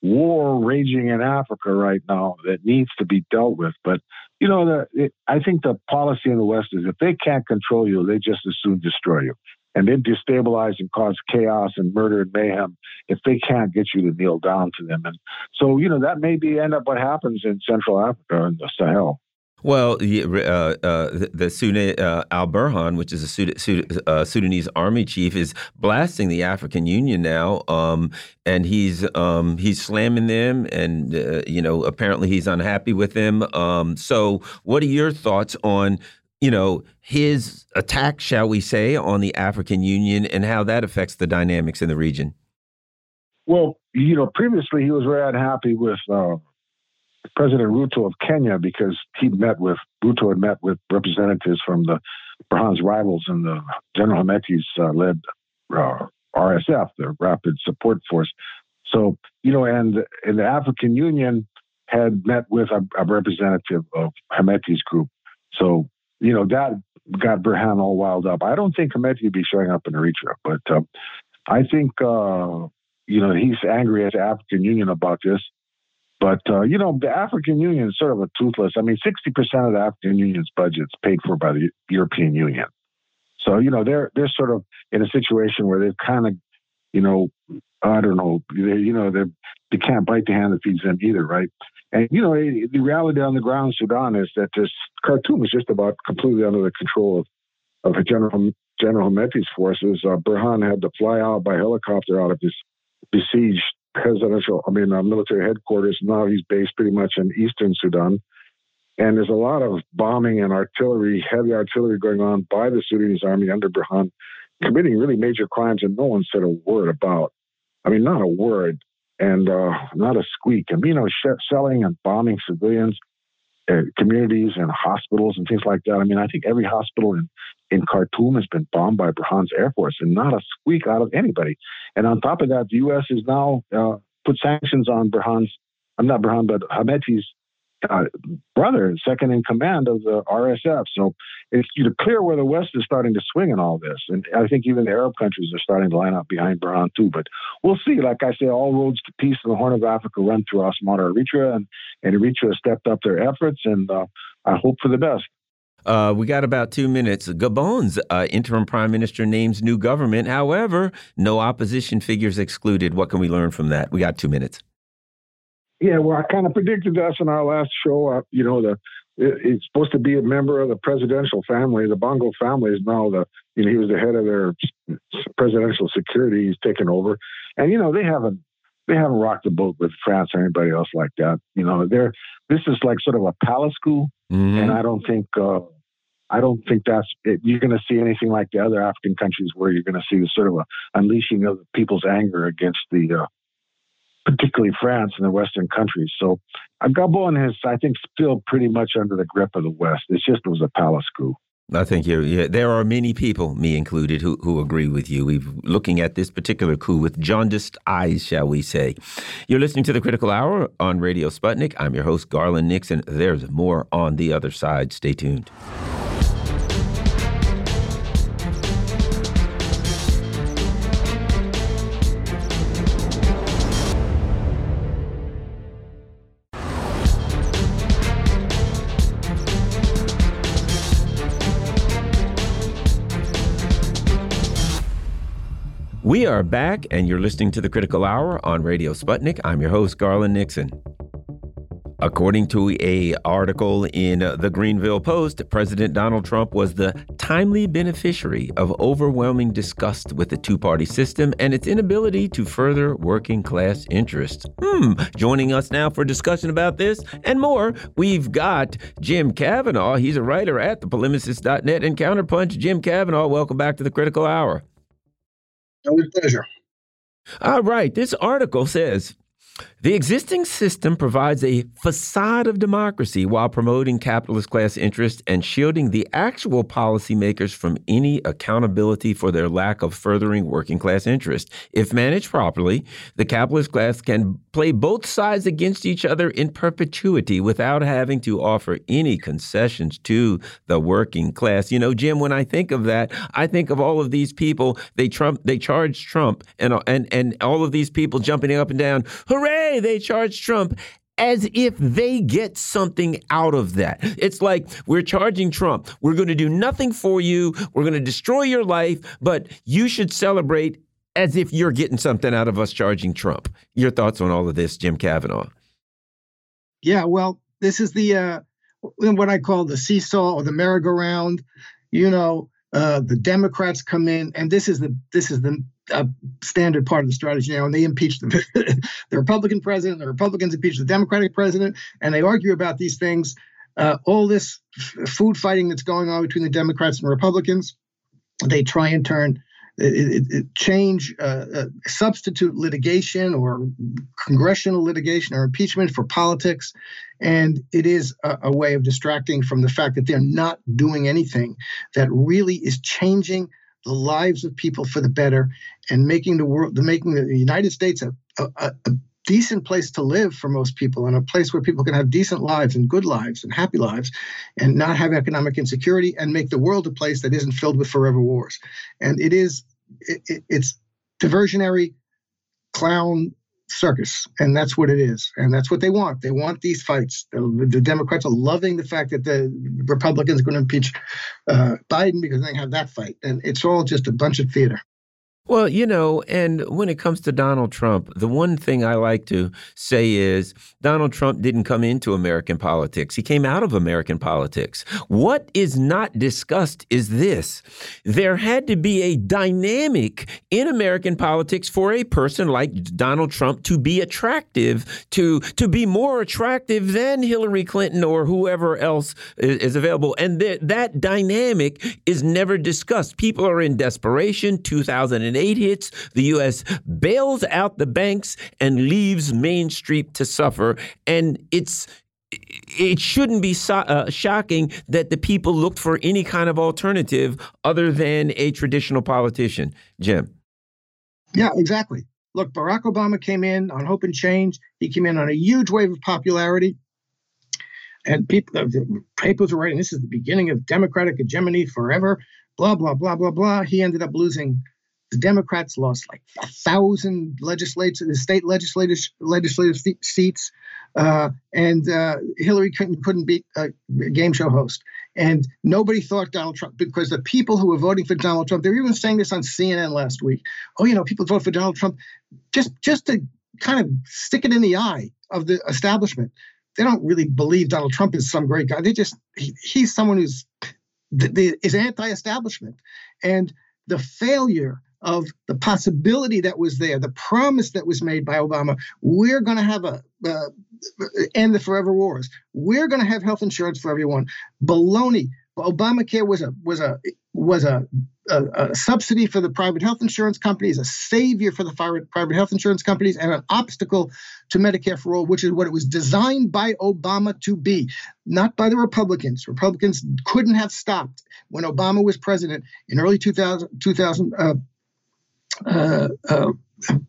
war raging in Africa right now that needs to be dealt with. But you know, the, it, I think the policy in the West is if they can't control you, they just as soon destroy you. And they destabilize and cause chaos and murder and mayhem if they can't get you to kneel down to them. And so, you know, that may be end up what happens in Central Africa and the Sahel. Well, uh, uh, the Sudan uh, Al Burhan, which is a Sud Sud uh, Sudanese army chief, is blasting the African Union now, um, and he's um, he's slamming them, and uh, you know apparently he's unhappy with them. Um, so, what are your thoughts on you know his attack, shall we say, on the African Union, and how that affects the dynamics in the region? Well, you know, previously he was very unhappy with uh, President Ruto of Kenya because he met with Ruto had met with representatives from the Burhan's rivals and the General Hemeti's uh, led uh, RSF, the Rapid Support Force. So you know, and, the African Union had met with a, a representative of Hemeti's group. So you know that got Burhan all wild up. I don't think Hemeti would be showing up in Eritrea, but uh, I think uh, you know he's angry at the African Union about this. But uh, you know, the African Union is sort of a toothless. I mean, sixty percent of the African Union's budget is paid for by the European Union. So you know, they're they're sort of in a situation where they've kind of, you know, I don't know, they, you know, they they can't bite the hand that feeds them either, right? And you know, the reality on the ground in Sudan is that this Khartoum is just about completely under the control of of General General Hemeti's forces. Uh, Burhan had to fly out by helicopter out of his besieged presidential, I mean, uh, military headquarters. Now he's based pretty much in eastern Sudan. And there's a lot of bombing and artillery, heavy artillery going on by the Sudanese army under Burhan, committing really major crimes and no one said a word about. I mean, not a word and uh, not a squeak. And, you know, sh- selling and bombing civilians, uh, communities and hospitals and things like that. I mean, I think every hospital in, in Khartoum has been bombed by Burhan's Air Force and not a squeak out of anybody. And on top of that, the U.S. has now uh, put sanctions on Burhan's, I'm not Burhan, but Hemeti's uh, brother, second in command of the RSF. So it's clear where the West is starting to swing in all this. And I think even the Arab countries are starting to line up behind Burhan too. But we'll see. Like I say, all roads to peace in the Horn of Africa run through Asmara Eritrea, and, and Eritrea stepped up their efforts, and uh, I hope for the best. Uh, we got about two minutes. Gabon's uh, interim prime minister names new government. However, no opposition figures excluded. What can we learn from that? We got two minutes. Yeah, well, I kind of predicted this in our last show. Uh, you know, the it's supposed to be a member of the presidential family. The Bongo family is now the you know he was the head of their presidential security. He's taken over, and you know they haven't they haven't rocked the boat with France or anybody else like that. You know, they're this is like sort of a palace coup, mm-hmm. and I don't think. Uh, I don't think that's it. you're going to see anything like the other African countries where you're going to see the sort of a unleashing of people's anger against the uh, particularly France and the Western countries. So Gabon is, I think, still pretty much under the grip of the West. It just was a palace coup. I think you yeah, there are many people, me included, who, who agree with you. We're looking at this particular coup with jaundiced eyes, shall we say. You're listening to the Critical Hour on Radio Sputnik. I'm your host, Garland Nixon. There's more on the other side. Stay tuned. We are back, and you're listening to the Critical Hour on Radio Sputnik. I'm your host, Garland Nixon. According to a article in the Greanville Post, President Donald Trump was the timely beneficiary of overwhelming disgust with the two-party system and its inability to further working class interests. Hmm. Joining us now for discussion about this and more, we've got Jim Kavanagh. He's a writer at thepolemicist.net and Counterpunch. Jim Kavanagh, welcome back to the Critical Hour. Pleasure. All right. This article says The existing system provides a facade of democracy while promoting capitalist class interest and shielding the actual policymakers from any accountability for their lack of furthering working class interest. If managed properly, the capitalist class can play both sides against each other in perpetuity without having to offer any concessions to the working class. You know, Jim, when I think of that, I think of all of these people, they Trump they charge Trump and and and all of these people jumping up and down, hooray! they charge Trump as if they get something out of that. It's like we're charging Trump. We're going to do nothing for you. We're going to destroy your life, but you should celebrate as if you're getting something out of us charging Trump. Your thoughts on all of this, Jim Kavanagh? Yeah, well, this is the uh, what I call the seesaw or the merry-go-round. You know, uh, the Democrats come in, and this is the this is the a standard part of the strategy now, and they impeach the, the Republican president, the Republicans impeach the Democratic president, and they argue about these things. Uh, all this food fighting that's going on between the Democrats and Republicans, they try and turn it, it, change uh, uh, substitute litigation or congressional litigation or impeachment for politics. And it is a, a way of distracting from the fact that they're not doing anything that really is changing the lives of people for the better and making the world, making the United States a, a, a decent place to live for most people and a place where people can have decent lives and good lives and happy lives and not have economic insecurity and make the world a place that isn't filled with forever wars. And it is, it, it, it's diversionary clown circus, and that's what it is, and that's what they want. They want these fights. The, the Democrats are loving the fact that the Republicans are going to impeach uh, Biden because they have that fight, and it's all just a bunch of theater. Well, you know, and when it comes to Donald Trump, the one thing I like to say is Donald Trump didn't come into American politics. He came out of American politics. What is not discussed is this there had to be a dynamic in American politics for a person like Donald Trump to be attractive, to, to be more attractive than Hillary Clinton or whoever else is, available. And th that dynamic is never discussed. People are in desperation. 2008 eight hits, the U.S. bails out the banks and leaves Main Street to suffer. And it's it shouldn't be so, uh, shocking that the people looked for any kind of alternative other than a traditional politician. Jim. Yeah, exactly. Look, Barack Obama came in on hope and change. He came in on a huge wave of popularity. And people, the papers were writing, this is the beginning of Democratic hegemony forever, blah, blah, blah, blah, blah. He ended up losing the Democrats lost like a thousand legislators, state legislative legislative seats, uh, and uh, Hillary Clinton couldn't beat a game show host. And nobody thought Donald Trump because the people who were voting for Donald Trump, they were even saying this on CNN last week. Oh, you know, people vote for Donald Trump just just to kind of stick it in the eye of the establishment. They don't really believe Donald Trump is some great guy. They just he, he's someone who's the, the, is anti-establishment, and the failure of the possibility that was there, the promise that was made by Obama. We're going to have a uh, end the forever wars. We're going to have health insurance for everyone. Baloney. Obamacare was a was a was a, a, a, subsidy for the private health insurance companies, a savior for the private health insurance companies, and an obstacle to Medicare for all, which is what it was designed by Obama to be, not by the Republicans. Republicans couldn't have stopped when Obama was president in early 2000, 2000 uh, uh, uh,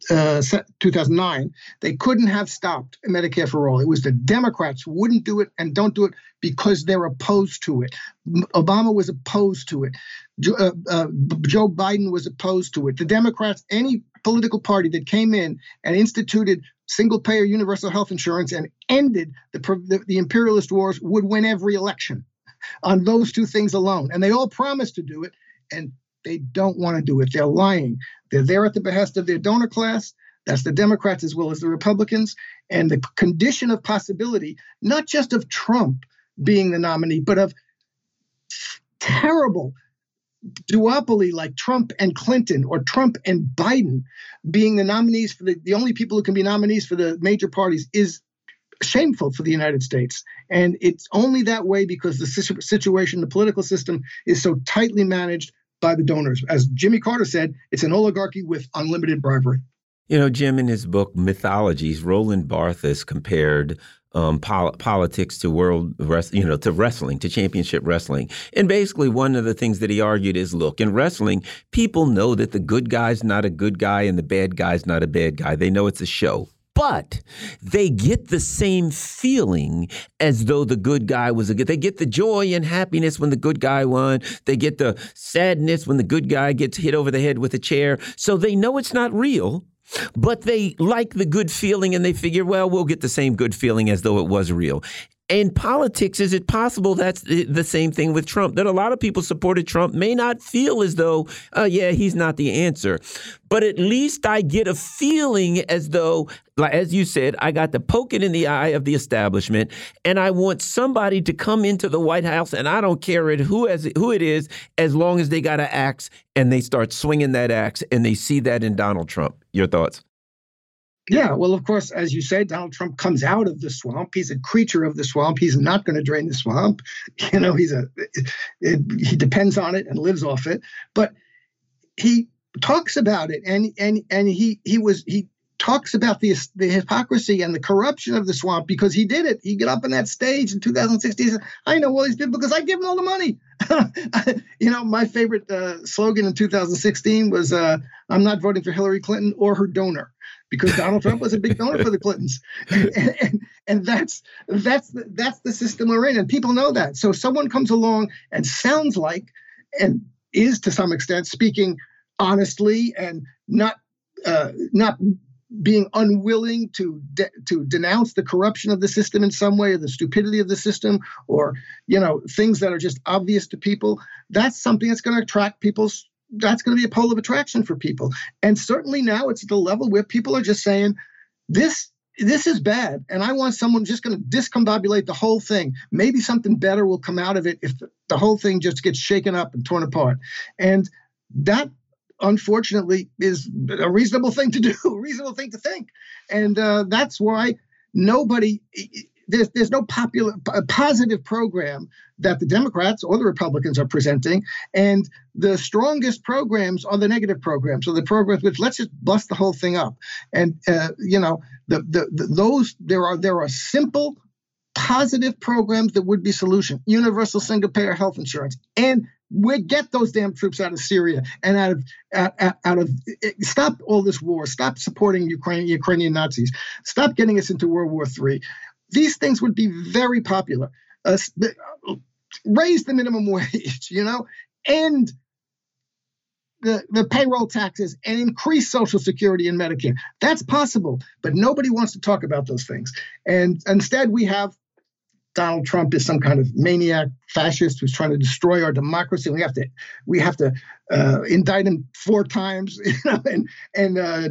uh, 2009, they couldn't have stopped Medicare for all. It was the Democrats wouldn't do it and don't do it because they're opposed to it. Obama was opposed to it. Uh, uh, Joe Biden was opposed to it. The Democrats, any political party that came in and instituted single payer universal health insurance and ended the, the, the imperialist wars would win every election on those two things alone. And they all promised to do it. And they don't want to do it. They're lying. They're there at the behest of their donor class. That's the Democrats as well as the Republicans. And the condition of possibility, not just of Trump being the nominee, but of terrible duopoly like Trump and Clinton or Trump and Biden being the nominees for the, the only people who can be nominees for the major parties is shameful for the United States. And it's only that way because the situation, the political system is so tightly managed by the donors. As Jimmy Carter said, it's an oligarchy with unlimited bribery. You know, Jim, in his book Mythologies, Roland Barthes compared um, pol politics to world, you know, to wrestling, to championship wrestling. And basically, one of the things that he argued is, look, in wrestling, people know that the good guy's not a good guy and the bad guy's not a bad guy. They know it's a show but they get the same feeling as though the good guy was a good. They get the joy and happiness when the good guy won. They get the sadness when the good guy gets hit over the head with a chair. So they know it's not real, but they like the good feeling and they figure, well, we'll get the same good feeling as though it was real. In politics, is it possible that's the same thing with Trump? That a lot of people supported Trump may not feel as though, uh, yeah, he's not the answer. But at least I get a feeling as though, like, as you said, I got to poke it in the eye of the establishment, and I want somebody to come into the White House, and I don't care it, who, as, who it is, as long as they got an axe and they start swinging that axe and they see that in Donald Trump. Your thoughts? Yeah, well, of course, as you say, Donald Trump comes out of the swamp. He's a creature of the swamp. He's not going to drain the swamp. You know, he's a it, it, he depends on it and lives off it. But he talks about it, and and and he he was he talks about the the hypocrisy and the corruption of the swamp because he did it. He got up on that stage in 2016. Said, I know all these people because I give them all the money. you know, my favorite uh, slogan in 2016 was, uh, "I'm not voting for Hillary Clinton or her donor." Because Donald Trump was a big donor for the Clintons, and, and, and that's that's the, that's the system we're in, and people know that. So someone comes along and sounds like and is to some extent speaking honestly and not uh, not being unwilling to de- to denounce the corruption of the system in some way or the stupidity of the system or you know things that are just obvious to people that's something that's going to attract people's that's going to be a pole of attraction for people. And certainly now it's at the level where people are just saying, this this is bad and i want someone just going to discombobulate the whole thing. Maybe something better will come out of it if the, whole thing just gets shaken up and torn apart. And that unfortunately is a reasonable thing to do a reasonable thing to think. And uh, that's why nobody there's there's no popular positive program that the Democrats or the Republicans are presenting, and the strongest programs are the negative programs. So the programs which let's just bust the whole thing up, and uh, you know the, the, the those there are there are simple positive programs that would be solution universal single payer health insurance and we get those damn troops out of Syria and out of out, out of stop all this war. Stop supporting Ukrainian Ukrainian Nazis. Stop getting us into World War III these things would be very popular. Uh, raise the minimum wage, you know, and the, the payroll taxes and increase Social Security and Medicare. That's possible, but nobody wants to talk about those things. And instead, we have Donald Trump is some kind of maniac fascist who's trying to destroy our democracy. We have to we have to uh, indict him four times, you know, and and uh,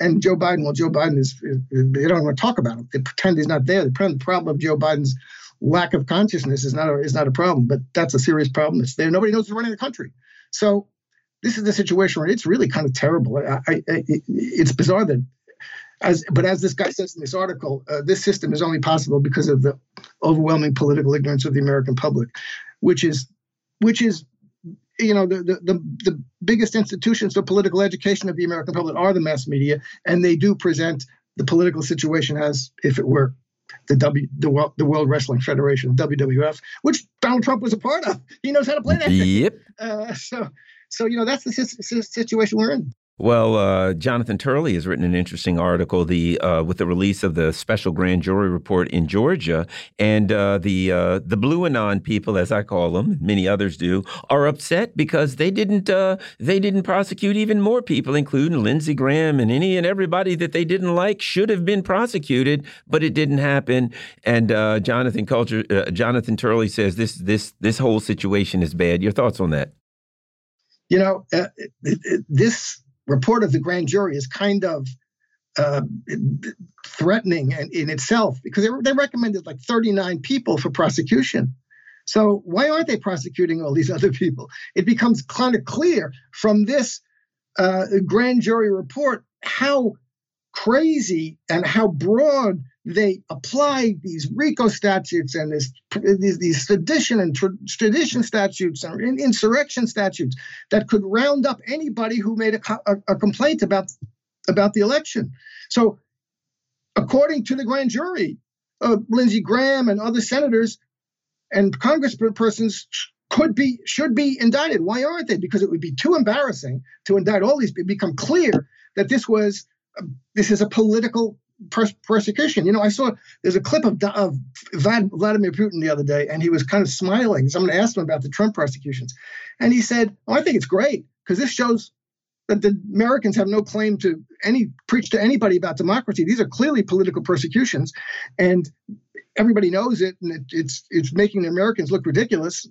and Joe Biden. Well, Joe Biden is they don't want to talk about him. They pretend he's not there. The problem of Joe Biden's lack of consciousness is not a, is not a problem, but that's a serious problem. It's there. Nobody knows who's running the country. So this is the situation where it's really kind of terrible. I, I, it's bizarre that as but as this guy says in this article, uh, this system is only possible because of the overwhelming political ignorance of the American public, which is which is you know the, the the the, biggest institutions for political education of the American public are the mass media, and they do present the political situation as if it were the W the, the World Wrestling Federation WWF, which Donald Trump was a part of. He knows how to play that. Yep. Uh, so so you know that's the situation we're in. Well, uh, Jonathan Turley has written an interesting article the uh, with the release of the special grand jury report in Georgia, and uh, the uh, the blue anon people, as I call them, many others do, are upset because they didn't uh, they didn't prosecute even more people, including Lindsey Graham and any and everybody that they didn't like should have been prosecuted, but it didn't happen. And uh, Jonathan Culture, Jonathan Turley says this this this whole situation is bad. Your thoughts on that? You know, this report of the grand jury is kind of uh, threatening in, in itself because they, they recommended like 39 people for prosecution. So why aren't they prosecuting all these other people? It becomes kind of clear from this uh, grand jury report how crazy and how broad they apply these RICO statutes and this, these, these sedition and tra- tradition statutes and insurrection statutes that could round up anybody who made a, a, a complaint about about the election. So, according to the grand jury, uh, Lindsey Graham and other senators and congresspersons could be should be indicted. Why aren't they? Because it would be too embarrassing to indict all these. It become clear that this was uh, this is a political pers- persecution. You know, I saw there's a clip of, of Vladimir Putin the other day, and he was kind of smiling. Someone asked him about the Trump prosecutions, and he said, "Oh, I think it's great because this shows." That the Americans have no claim to any preach to anybody about democracy. These are clearly political persecutions, and everybody knows it, and it, it's it's making the Americans look ridiculous.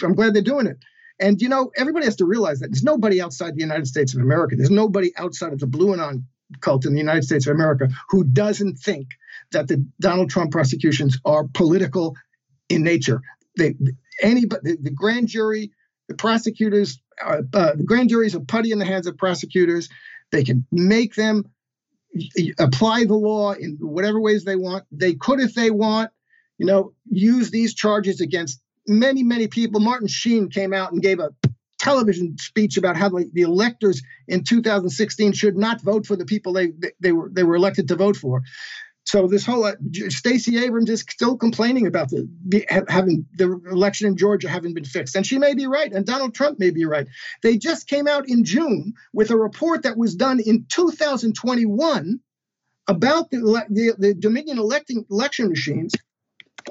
I'm glad they're doing it. And you know, everybody has to realize that there's nobody outside the United States of America. There's nobody outside of the Blue Anon cult in the United States of America who doesn't think that the Donald Trump prosecutions are political in nature. They, anybody, the, the grand jury, the prosecutors, uh, uh, the grand juries are putty in the hands of prosecutors. They can make them apply the law in whatever ways they want. They could, if they want, you know, use these charges against many, many people. Martin Sheen came out and gave a television speech about how the, the electors in 2016 should not vote for the people they, they, they were they were elected to vote for. So this whole uh, Stacey Abrams is still complaining about the having the election in Georgia having been fixed, and she may be right, and Donald Trump may be right. They just came out in June with a report that was done in 2021 about the the, the Dominion electing election machines,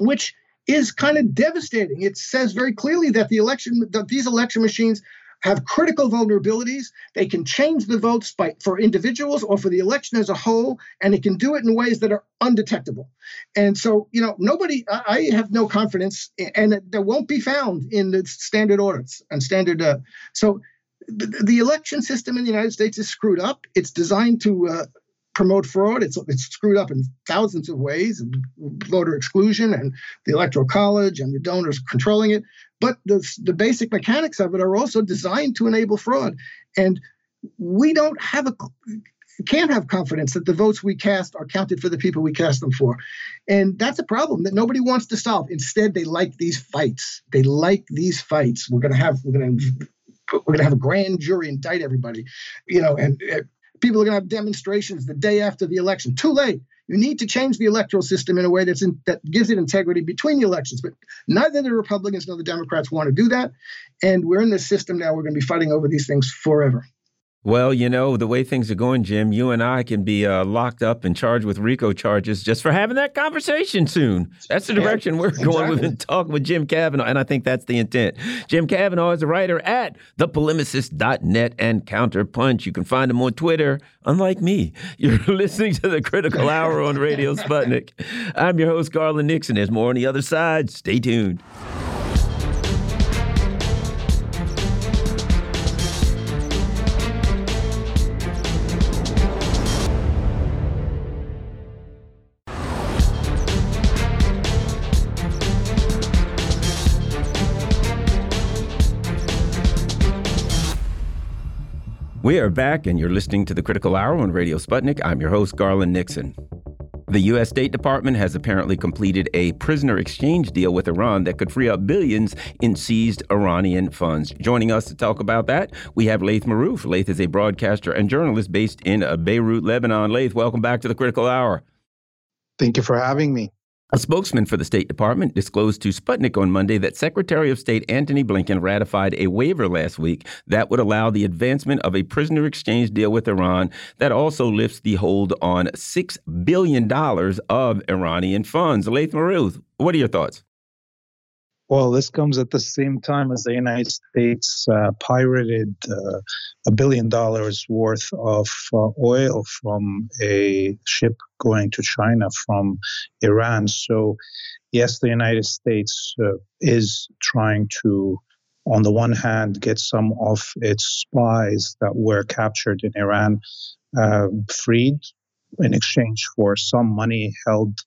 which is kind of devastating. It says very clearly that the election that these election machines have critical vulnerabilities. They can change the votes by, for individuals or for the election as a whole, and it can do it in ways that are undetectable. And so, you know, nobody, I have no confidence, and that won't be found in the standard audits and standard. Uh, so, the, the, election system in the United States is screwed up. It's designed to uh, promote fraud. It's it's screwed up in thousands of ways, voter exclusion and the electoral college and the donors controlling it. But the the basic mechanics of it are also designed to enable fraud, and we don't have a can't have confidence that the votes we cast are counted for the people we cast them for. And that's a problem that nobody wants to solve. Instead, they like these fights. They like these fights. We're going to have we're going to we're going to have a grand jury indict everybody, you know, and uh, people are going to have demonstrations the day after the election. Too late. You need to change the electoral system in a way that's in, that gives it integrity between the elections. But neither the Republicans nor the Democrats want to do that. And we're in this system now. We're going to be fighting over these things forever. Well, you know, the way things are going, Jim, you and I can be uh, locked up and charged with RICO charges just for having that conversation soon. That's the direction we're exactly. going. We've been talking with Jim Kavanagh, and I think that's the intent. Jim Kavanagh is a writer at thepolemicist.net and Counterpunch. You can find him on Twitter, unlike me. You're listening to the Critical Hour on Radio Sputnik. I'm your host, Garland Nixon. There's more on the other side. Stay tuned. We are back, and you're listening to the Critical Hour on Radio Sputnik. I'm your host, Garland Nixon. The U.S. State Department has apparently completed a prisoner exchange deal with Iran that could free up billions in seized Iranian funds. Joining us to talk about that, we have Laith Marouf. Laith is a broadcaster and journalist based in uh, Beirut, Lebanon. Laith, welcome back to the Critical Hour. Thank you for having me. A spokesman for the State Department disclosed to Sputnik on Monday that Secretary of State Antony Blinken ratified a waiver last week that would allow the advancement of a prisoner exchange deal with Iran that also lifts the hold on $6 billion of Iranian funds. Laith Marouf, what are your thoughts? Well, this comes at the same time as the United States uh, pirated uh, a billion dollars worth of uh, oil from a ship going to China from Iran. So, yes, the United States uh, is trying to, on the one hand, get some of its spies that were captured in Iran uh, freed in exchange for some money held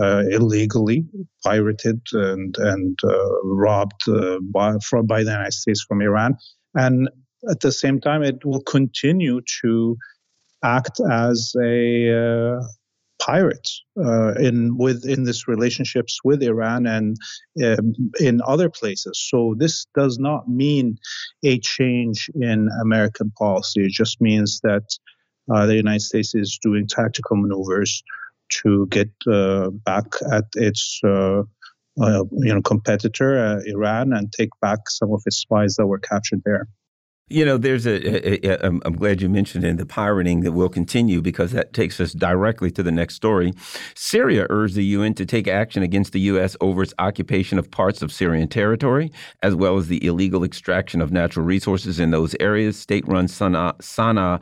uh, illegally pirated and and uh, robbed uh, by by the United States from Iran, and at the same time, it will continue to act as a uh, pirate uh, in within this relationships with Iran and um, in other places. So this does not mean a change in American policy. It just means that uh, the United States is doing tactical maneuvers to get uh, back at its uh, uh, you know competitor Iran and take back some of its spies that were captured there. You know, there's a. a, a I'm glad you mentioned in the pirating that will continue because that takes us directly to the next story. Syria urged the UN to take action against the U.S. over its occupation of parts of Syrian territory, as well as the illegal extraction of natural resources in those areas. State-run Sana, Sana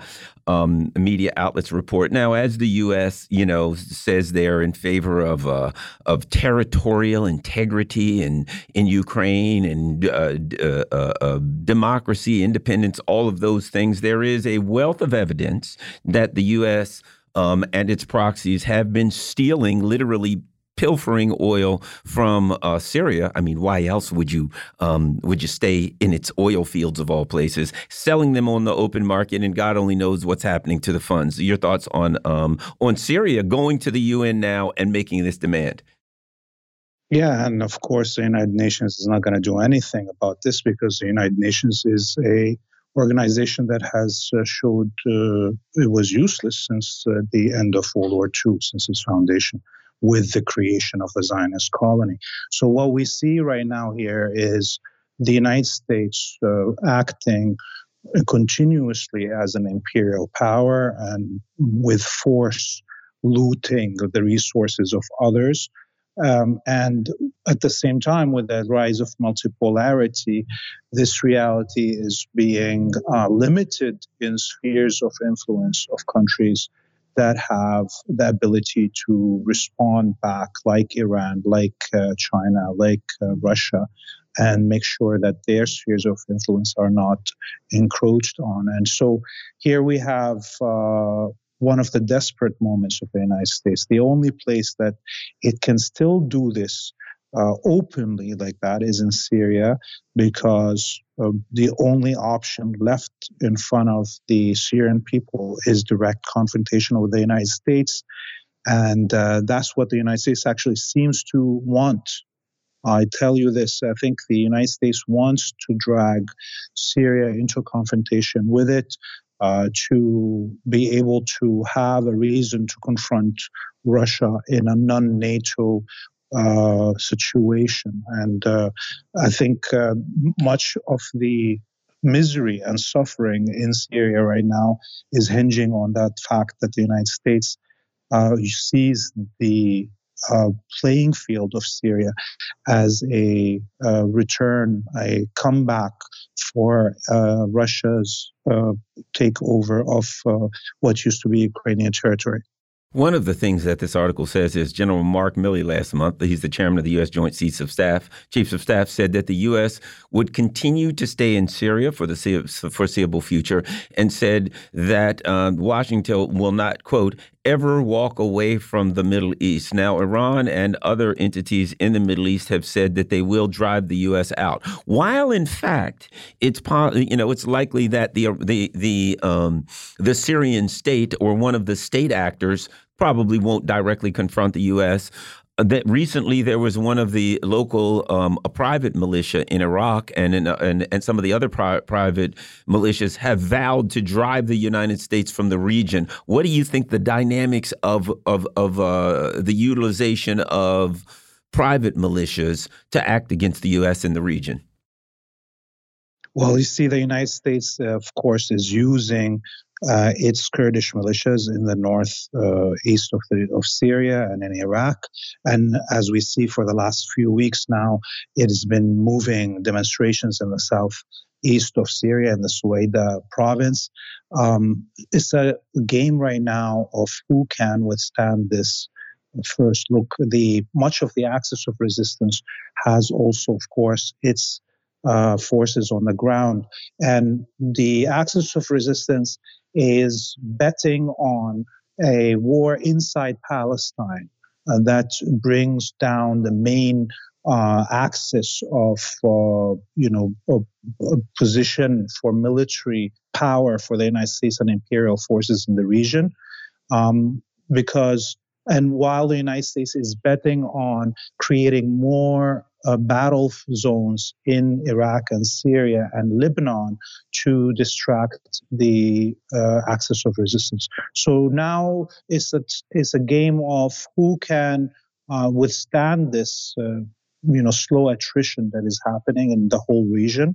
um, media outlets report. Now, as the U.S. you know says they're in favor of uh, of territorial integrity in in Ukraine and uh, uh, uh, uh, democracy, independence, all of those things, there is a wealth of evidence that the U.S. Um, and its proxies have been stealing literally pilfering oil from uh, Syria. I mean, why else would you um, would you stay in its oil fields of all places, selling them on the open market, and God only knows what's happening to the funds. Your thoughts on um, on Syria going to the UN now and making this demand? Yeah, and of course, the United Nations is not going to do anything about this because the United Nations is a organization that has uh, showed uh, it was useless since uh, the end of World War II, since its foundation with the creation of the Zionist colony. So, what we see right now here is the United States uh, acting continuously as an imperial power and with force looting the resources of others. Um, and at the same time, with the rise of multipolarity, this reality is being uh, limited in spheres of influence of countries that have the ability to respond back, like Iran, like uh, China, like uh, Russia, and make sure that their spheres of influence are not encroached on. And so here we have uh, one of the desperate moments of the United States. The only place that it can still do this uh, openly like that is in Syria because uh, the only option left in front of the Syrian people is direct confrontation with the United States. And uh, that's what the United States actually seems to want. I tell you this I think the United States wants to drag Syria into confrontation with it. Uh, to be able to have a reason to confront Russia in a non NATO uh, situation. And uh, I think uh, much of the misery and suffering in Syria right now is hinging on that fact that the United States uh, sees the uh, playing field of Syria as a uh, return, a comeback for Russia's takeover of what used to be Ukrainian territory. One of the things that this article says is General Mark Milley last month, he's the chairman of the U.S. Joint Chiefs of Staff, Chiefs of Staff said that the U.S. would continue to stay in Syria for the foreseeable future and said that um, Washington will not, quote, ever walk away from the Middle East. Now, Iran and other entities in the Middle East have said that they will drive the U.S. out, while in fact it's you know it's likely that the the the um, the Syrian state or one of the state actors probably won't directly confront the U.S that recently there was one of the local um, a private militia in Iraq and in, and and some of the other pri private militias have vowed to drive the United States from the region. What do you think the dynamics of of of uh, the utilization of private militias to act against the U.S. in the region? Well, you see, the United States, uh, of course, is using uh, its Kurdish militias in the north uh, east of, the, of Syria and in Iraq. And as we see for the last few weeks now, it has been moving demonstrations in the south east of Syria in the Suwaida province. Um, it's a game right now of who can withstand this first look. The much of the axis of resistance has also, of course, its uh, forces on the ground, and the axis of resistance is betting on a war inside Palestine uh, that brings down the main uh, axis of, uh, you know, a, a position for military power for the United States and imperial forces in the region. Um, because, and while the United States is betting on creating more uh, battle zones in Iraq and Syria and Lebanon to distract the uh, axis of resistance. So now it's a, it's a game of who can uh, withstand this. Uh, you know, slow attrition that is happening in the whole region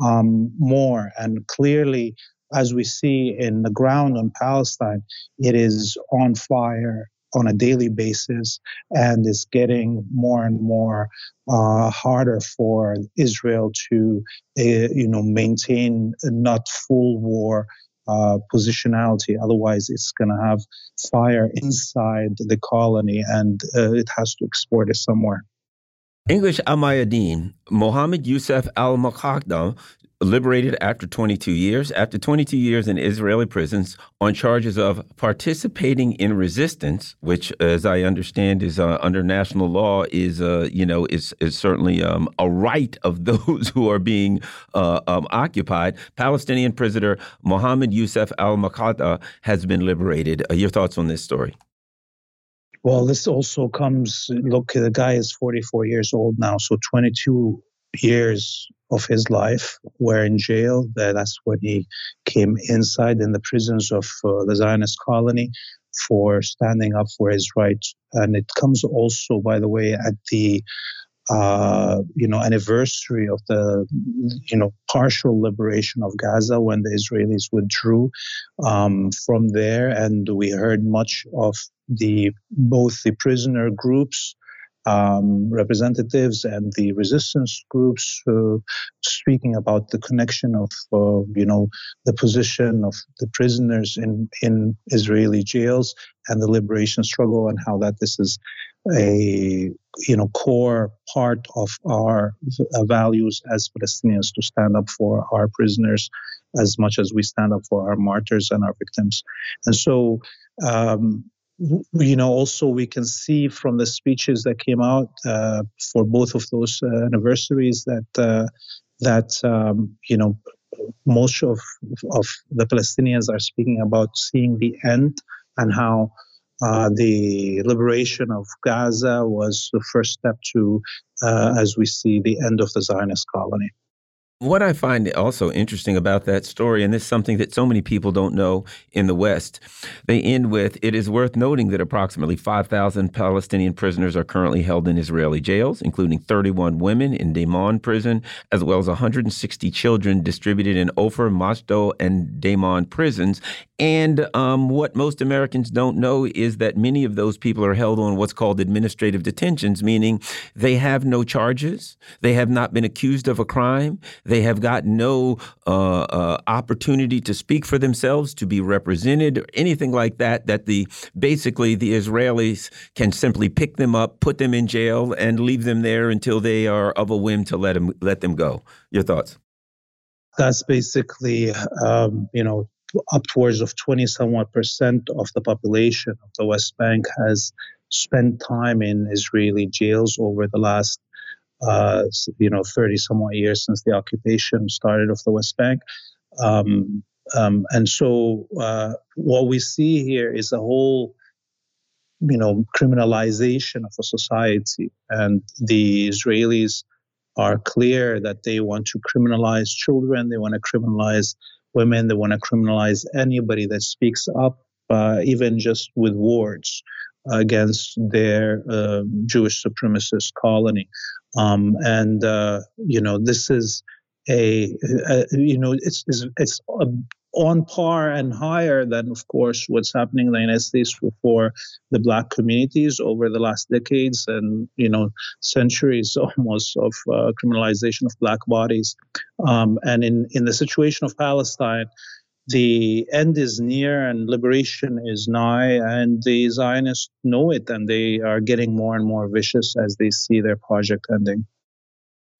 um, more. And clearly, as we see in the ground on Palestine, it is on fire on a daily basis and is getting more and more uh, harder for Israel to, uh, you know, maintain not full war uh, positionality. Otherwise, it's going to have fire inside the colony and uh, it has to export it somewhere. English Al-Mayadeen, Mohammed Youssef Al Muqaddam liberated after 22 years, after 22 years in Israeli prisons on charges of participating in resistance, which, as I understand, is uh, under national law, is uh, you know is is certainly um, a right of those who are being uh, um, occupied. Palestinian prisoner Mohammed Youssef Al Muqaddam has been liberated. Uh, your thoughts on this story? Well, this also comes. Look, the guy is 44 years old now, so 22 years of his life were in jail. That's when he came inside in the prisons of uh, the Zionist colony for standing up for his rights. And it comes also, by the way, at the uh, you know anniversary of the you know partial liberation of Gaza when the Israelis withdrew um, from there, and we heard much of the both the prisoner groups um, representatives and the resistance groups uh, speaking about the connection of uh, you know the position of the prisoners in in Israeli jails and the liberation struggle and how that this is a you know core part of our values as Palestinians to stand up for our prisoners as much as we stand up for our martyrs and our victims. And so um, you know, also we can see from the speeches that came out uh, for both of those uh, anniversaries that uh, that um, you know most of of the Palestinians are speaking about seeing the end and how uh, the liberation of Gaza was the first step to, uh, as we see, the end of the Zionist colony. What I find also interesting about that story, and this is something that so many people don't know in the West, they end with it is worth noting that approximately 5,000 Palestinian prisoners are currently held in Israeli jails, including 31 women in Damon prison, as well as 160 children distributed in Ofer, Mashdod, and Damon prisons. And um, what most Americans don't know is that many of those people are held on what's called administrative detentions, meaning they have no charges, they have not been accused of a crime, they have got no uh, uh, opportunity to speak for themselves, to be represented, or anything like that. That the basically the Israelis can simply pick them up, put them in jail, and leave them there until they are of a whim to let them let them go. Your thoughts? That's basically, um, you know, upwards of 20 somewhat percent of the population of the West Bank has spent time in Israeli jails over the last, uh, you know, 30 somewhat years since the occupation started of the West Bank. Um, um, and so uh, what we see here is a whole, you know, criminalization of a society. And the Israelis are clear that they want to criminalize children, they want to criminalize women. They want to criminalize anybody that speaks up, uh, even just with words, against their uh, Jewish supremacist colony. Um, and uh, you know, this is a, a, you know, it's it's, it's a on par and higher than, of course, what's happening in the United States for, the black communities over the last decades and you know centuries almost of uh, criminalization of black bodies. Um, and in in the situation of Palestine, the end is near and liberation is nigh, and the Zionists know it, and they are getting more and more vicious as they see their project ending.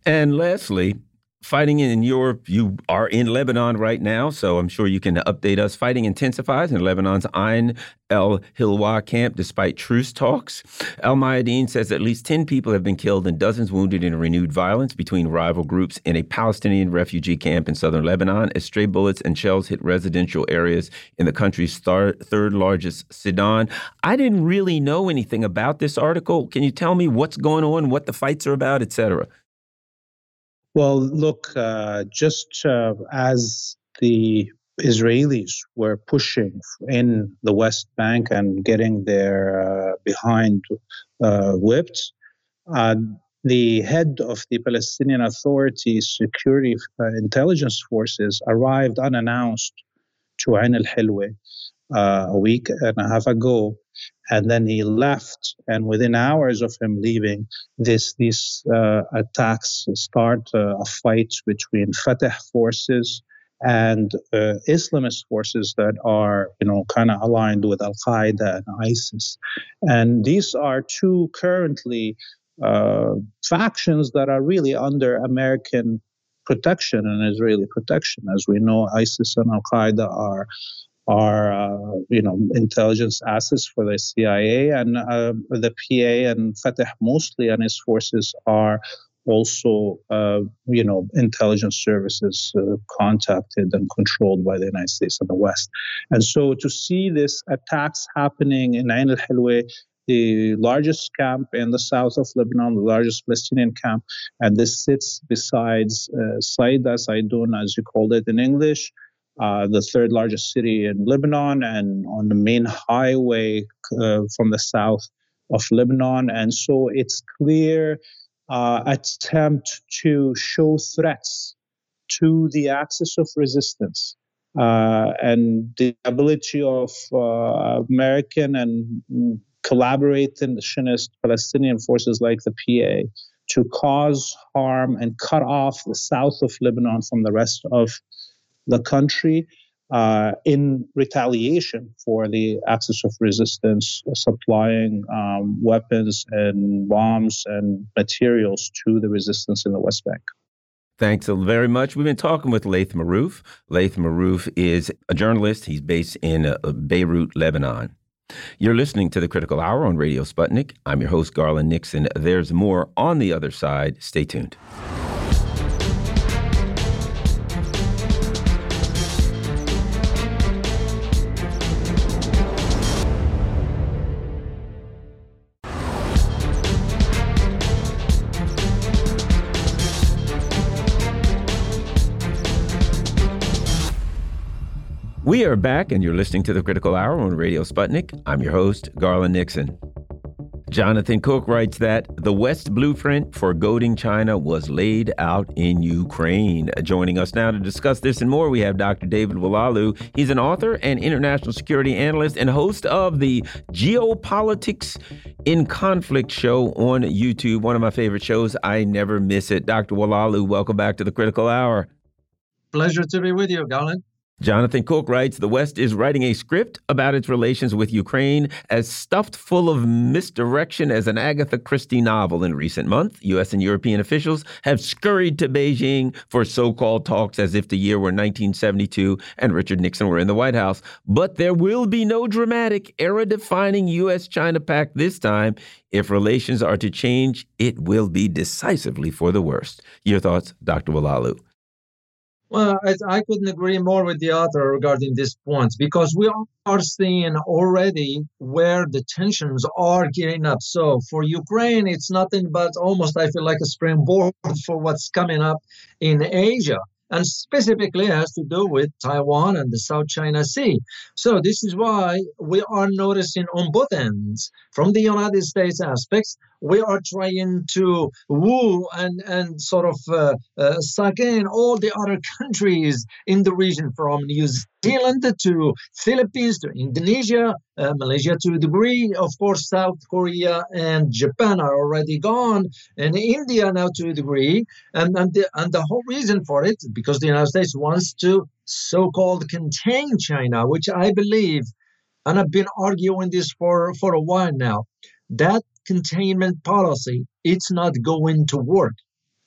And lastly, fighting in Europe. You are in Lebanon right now, so I'm sure you can update us. Fighting intensifies in Lebanon's Ain El Hilwa camp despite truce talks. Al Mayadeen says at least 10 people have been killed and dozens wounded in renewed violence between rival groups in a Palestinian refugee camp in southern Lebanon as stray bullets and shells hit residential areas in the country's third largest Sidon. I didn't really know anything about this article. Can you tell me what's going on, what the fights are about, etc.? Well, look, uh, just uh, as the Israelis were pushing in the West Bank and getting their uh, behind uh, whipped, uh, the head of the Palestinian Authority's security uh, intelligence forces arrived unannounced to Ain al Hilwa a week and a half ago and then he left. And within hours of him leaving, this these uh, attacks start uh, a fight between Fatah forces and uh, Islamist forces that are, you know, kind of aligned with Al Qaeda and ISIS. And these are two currently uh, factions that are really under American protection and Israeli protection. As we know, ISIS and Al Qaeda are are uh, you know intelligence assets for the CIA and uh, the PA and Fatah mostly and its forces are also uh, you know intelligence services uh, contacted and controlled by the United States and the West. And so to see this attacks happening in Ain al-Hilwa the largest camp in the south of Lebanon, the largest Palestinian camp, and this sits besides uh, Saida Saidun, as you called it in English, uh, the third largest city in Lebanon and on the main highway uh, from the south of Lebanon. And so it's clear uh, attempt to show threats to the axis of resistance uh, and the ability of uh, American and collaborationist Palestinian forces like the PA to cause harm and cut off the south of Lebanon from the rest of the country uh, in retaliation for the axis of resistance supplying um, weapons and bombs and materials to the resistance in the West Bank. Thanks very much. We've been talking with Laith Marouf. Laith Marouf is a journalist. He's based in uh, Beirut, Lebanon. You're listening to the Critical Hour on Radio Sputnik. I'm your host, Garland Nixon. There's more on the other side. Stay tuned. Are back, and you're listening to the Critical Hour on Radio Sputnik. I'm your host, Garland Nixon. Jonathan Cook writes that the West blueprint for goading China was laid out in Ukraine. Joining us now to discuss this and more, we have Dr. David Oualaalou. He's an author and international security analyst and host of the Geopolitics in Conflict show on YouTube, one of my favorite shows. I never miss it. Dr. Oualaalou, welcome back to the Critical Hour. Pleasure to be with you, Garland. Jonathan Cook writes The West is writing a script about its relations with Ukraine as stuffed full of misdirection as an Agatha Christie novel in recent months. U.S. and European officials have scurried to Beijing for so called talks as if the year were 1972 and Richard Nixon were in the White House. But there will be no dramatic, era defining U.S. China pact this time. If relations are to change, it will be decisively for the worst. Your thoughts, Dr. Oualaalou? Well, I, I, couldn't agree more with the author regarding this point because we are seeing already where the tensions are gearing up. So for Ukraine, it's nothing but almost, I feel like a springboard for what's coming up in Asia and specifically has to do with Taiwan and the South China Sea. So this is why we are noticing on both ends, from the United States aspects, we are trying to woo and, and sort of uh, uh, suck in all the other countries in the region from New Zealand to Philippines to Indonesia, uh, Malaysia to a degree. Of course, South Korea and Japan are already gone, and India now to a degree. And, and, the, and the whole reason for it, because the United States wants to so called contain China, which I believe, and I've been arguing this for, for a while now, that containment policy, it's not going to work.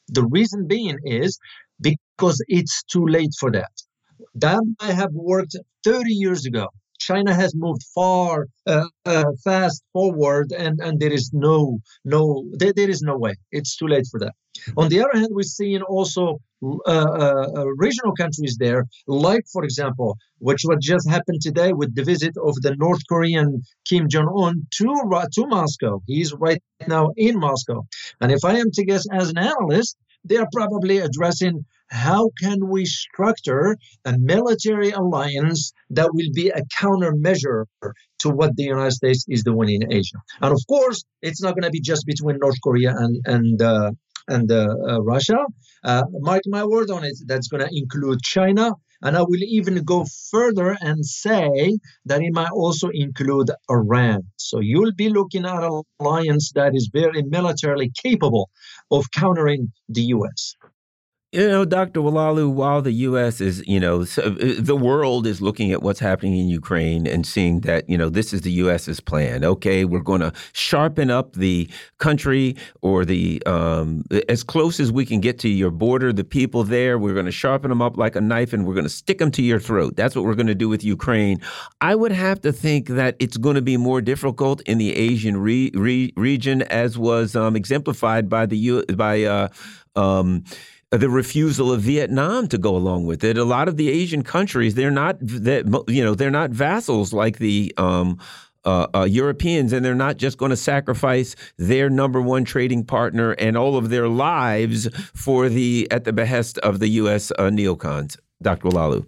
The reason being is because it's too late for that. That might have worked 30 years ago. China has moved far, uh, uh, fast forward, and, and there is no no there, there is no way. It's too late for that. On the other hand, we're seeing also uh, uh, uh, regional countries there, like for example, which what just happened today with the visit of the North Korean Kim Jong Un to to Moscow. He's right now in Moscow, and if I am to guess as an analyst, they are probably addressing how can we structure a military alliance that will be a countermeasure to what the United States is doing in Asia. And of course, it's not going to be just between North Korea and and uh, and uh, uh, Russia. Uh, mark my word on it. That's going to include China. And I will even go further and say that it might also include Iran. So you'll be looking at an alliance that is very militarily capable of countering the US. You know, Dr. Oualaalou, while the U.S. is, you know, uh, the world is looking at what's happening in Ukraine and seeing that, you know, this is the U.S.'s plan. Okay, we're going to sharpen up the country or the, um, as close as we can get to your border, the people there, we're going to sharpen them up like a knife and we're going to stick them to your throat. That's what we're going to do with Ukraine. I would have to think that it's going to be more difficult in the Asian re re region, as was um, exemplified by the U by, uh, um, the refusal of Vietnam to go along with it. A lot of the Asian countries, they're not that you know they're not vassals like the um, uh, uh, Europeans, and they're not just going to sacrifice their number one trading partner and all of their lives for the at the behest of the U.S. Uh, neocons. Dr. Oualaalou.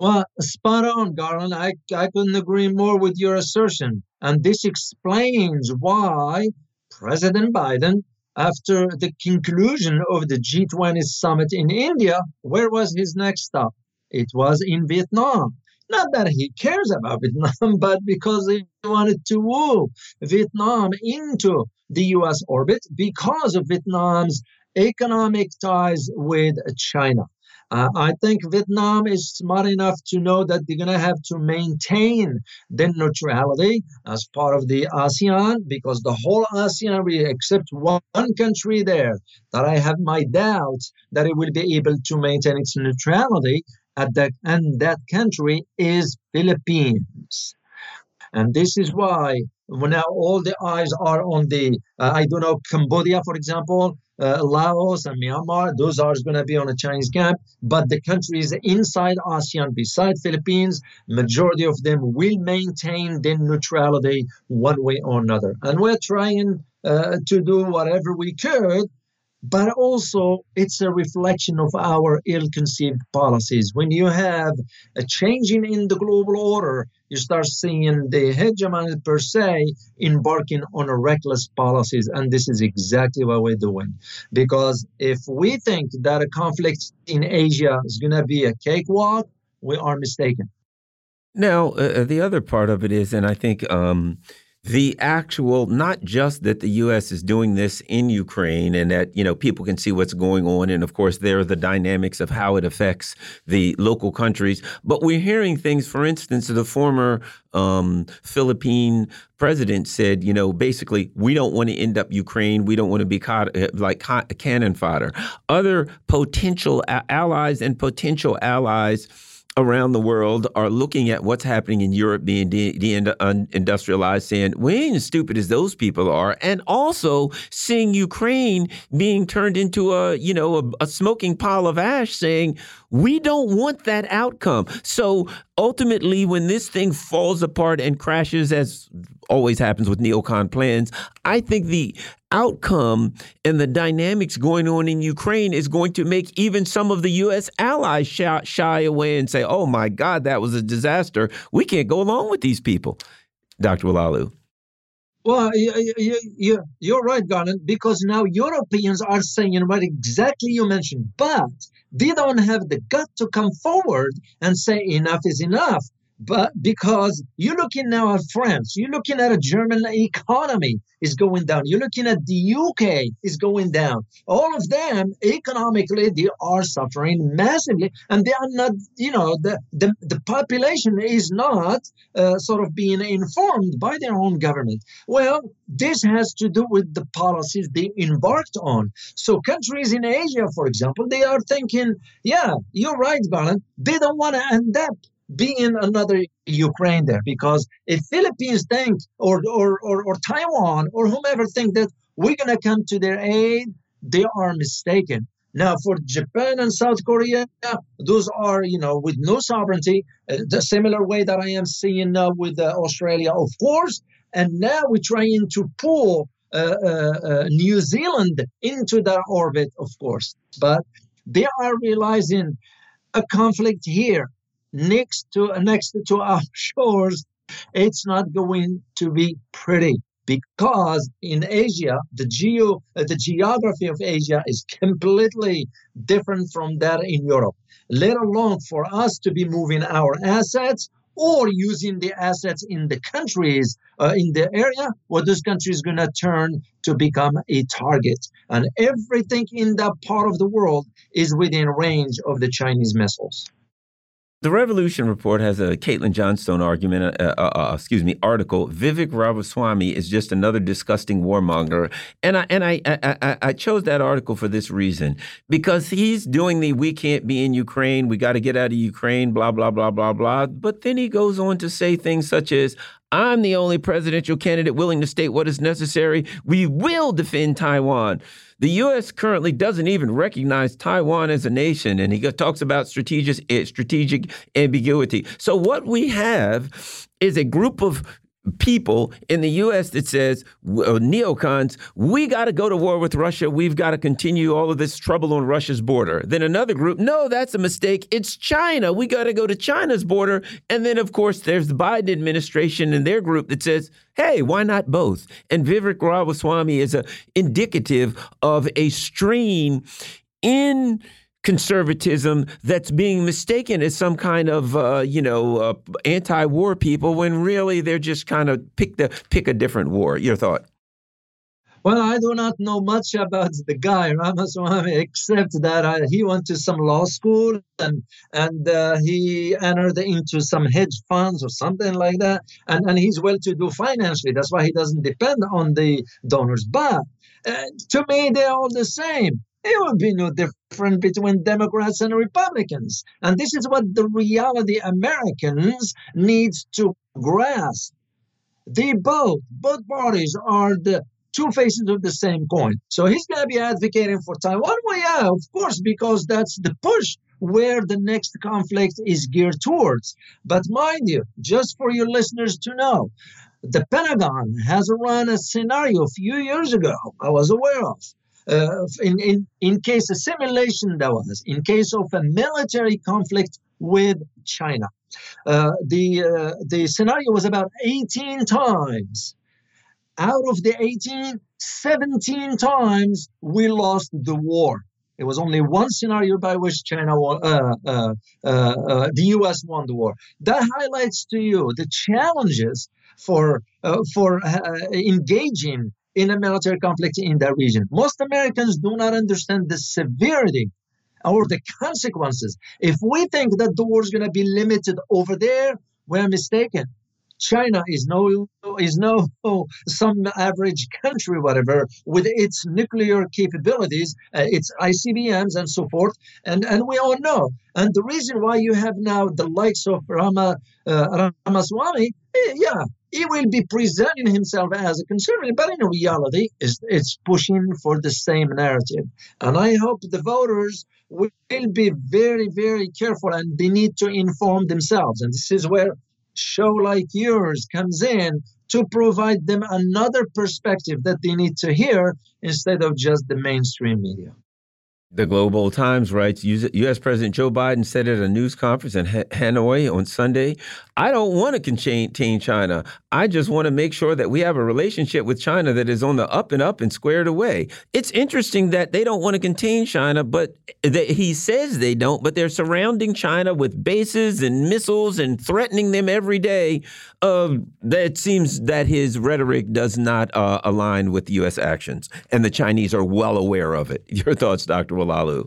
Well, spot on, Garland. I, I couldn't agree more with your assertion. And this explains why President Biden after the conclusion of the G20 summit in India, where was his next stop? It was in Vietnam. Not that he cares about Vietnam, but because he wanted to woo Vietnam into the US orbit because of Vietnam's economic ties with China. Uh, I think Vietnam is smart enough to know that they're going to have to maintain their neutrality as part of the ASEAN because the whole ASEAN, except one country there, that I have my doubts that it will be able to maintain its neutrality at that, and that country is Philippines. And this is why now all the eyes are on the, uh, I don't know, Cambodia, for example, uh, Laos and Myanmar, those are going to be on a Chinese camp. But the countries inside ASEAN, beside Philippines, majority of them will maintain their neutrality one way or another. And we're trying uh, to do whatever we could but also it's a reflection of our ill-conceived policies. When you have a changing in the global order, you start seeing the hegemony per se embarking on a reckless policies, and this is exactly what we're doing. Because if we think that a conflict in Asia is going to be a cakewalk, we are mistaken. Now, uh, the other part of it is, and I think. Um, the actual not just that the US is doing this in Ukraine and that you know people can see what's going on and of course there are the dynamics of how it affects the local countries. But we're hearing things for instance the former um, Philippine president said you know basically we don't want to end up Ukraine. We don't want to be caught uh, like cannon fodder. Other potential allies and potential allies around the world are looking at what's happening in Europe being deindustrialized, saying, we ain't as stupid as those people are. And also seeing Ukraine being turned into a, you know, a, a smoking pile of ash saying, we don't want that outcome. So ultimately, when this thing falls apart and crashes, as always happens with neocon plans, I think the outcome and the dynamics going on in Ukraine is going to make even some of the U.S. allies shy, shy away and say, oh my God, that was a disaster. We can't go along with these people. Dr. Oualaalou. Well, you, you're right, Garland, because now Europeans are saying what exactly you mentioned, but they don't have the gut to come forward and say enough is enough. But because you're looking now at France, you're looking at a German economy is going down. You're looking at the UK is going down. All of them economically they are suffering massively, and they are not. You know, the the, the population is not uh, sort of being informed by their own government. Well, this has to do with the policies they embarked on. So countries in Asia, for example, they are thinking, yeah, you're right, Garland. They don't want to end up being another Ukraine there because if Philippines think or, or, or, or Taiwan or whomever think that we're going to come to their aid, they are mistaken. Now, for Japan and South Korea, those are, you know, with no sovereignty, uh, the similar way that I am seeing now with uh, Australia, of course. And now we're trying to pull uh, uh, uh New Zealand into that orbit, of course. But they are realizing a conflict here next to next to our shores, it's not going to be pretty because in Asia, the geo uh, the geography of Asia is completely different from that in Europe. Let alone for us to be moving our assets or using the assets in the countries uh, in the area where this country is going to turn to become a target. And everything in that part of the world is within range of the Chinese missiles. The Revolution Report has a Caitlin Johnstone argument, uh, uh, uh, excuse me, article. Vivek Ramaswamy is just another disgusting warmonger, and I and I, I I chose that article for this reason because he's doing the "we can't be in Ukraine, we got to get out of Ukraine," blah blah blah blah blah. But then he goes on to say things such as, I'm the only presidential candidate willing to state what is necessary. We will defend Taiwan. The U.S. currently doesn't even recognize Taiwan as a nation, and he talks about strategic eh, strategic ambiguity. So what we have is a group of people in the U.S. that says, uh, neocons, we got to go to war with Russia. We've got to continue all of this trouble on Russia's border. Then another group, no, that's a mistake. It's China. We got to go to China's border. And then, of course, there's the Biden administration and their group that says, hey, why not both? And Vivek Ramaswamy is a indicative of a stream in conservatism that's being mistaken as some kind of uh, you know uh, anti-war people when really they're just kind of pick the pick a different war. Your thought? Well, I do not know much about the guy Ramaswamy except that he went to some law school and and uh, he entered into some hedge funds or something like that, and and he's well-to-do financially. That's why he doesn't depend on the donors. But uh, to me, they're all the same. There will be no difference between Democrats and Republicans. And this is what the reality Americans need to grasp. They both, both parties are the two faces of the same coin. So he's going to be advocating for Taiwan. Well, yeah, of course, because that's the push where the next conflict is geared towards. But mind you, just for your listeners to know, the Pentagon has run a scenario a few years ago I was aware of uh, in, in, in case a simulation that was, in case of a military conflict with China. Uh, the, uh, the scenario was about 18 times. Out of the 18, 17 times we lost the war. It was only one scenario by which China won, uh, uh, uh, uh the U.S. won the war. That highlights to you the challenges for uh, for engaging in a military conflict in that region. Most Americans do not understand the severity or the consequences. If we think that the war is going to be limited over there, we're mistaken. China is no is no some average country, whatever, with its nuclear capabilities, uh, its ICBMs and so forth, and and we all know. And the reason why you have now the likes of Rama uh, Ramaswamy, eh, yeah, he will be presenting himself as a conservative, but in reality, it's, it's pushing for the same narrative. And I hope the voters will be very, very careful and they need to inform themselves. And this is where show like yours comes in to provide them another perspective that they need to hear instead of just the mainstream media. The Global Times writes U.S. President Joe Biden said at a news conference in Hanoi on Sunday, I don't want to contain China. I just want to make sure that we have a relationship with China that is on the up and up and squared away. It's interesting that they don't want to contain China, but he says they don't, but they're surrounding China with bases and missiles and threatening them every day. Uh, that seems that his rhetoric does not uh, align with U.S. actions, and the Chinese are well aware of it. Your thoughts, Dr. Oualaalou?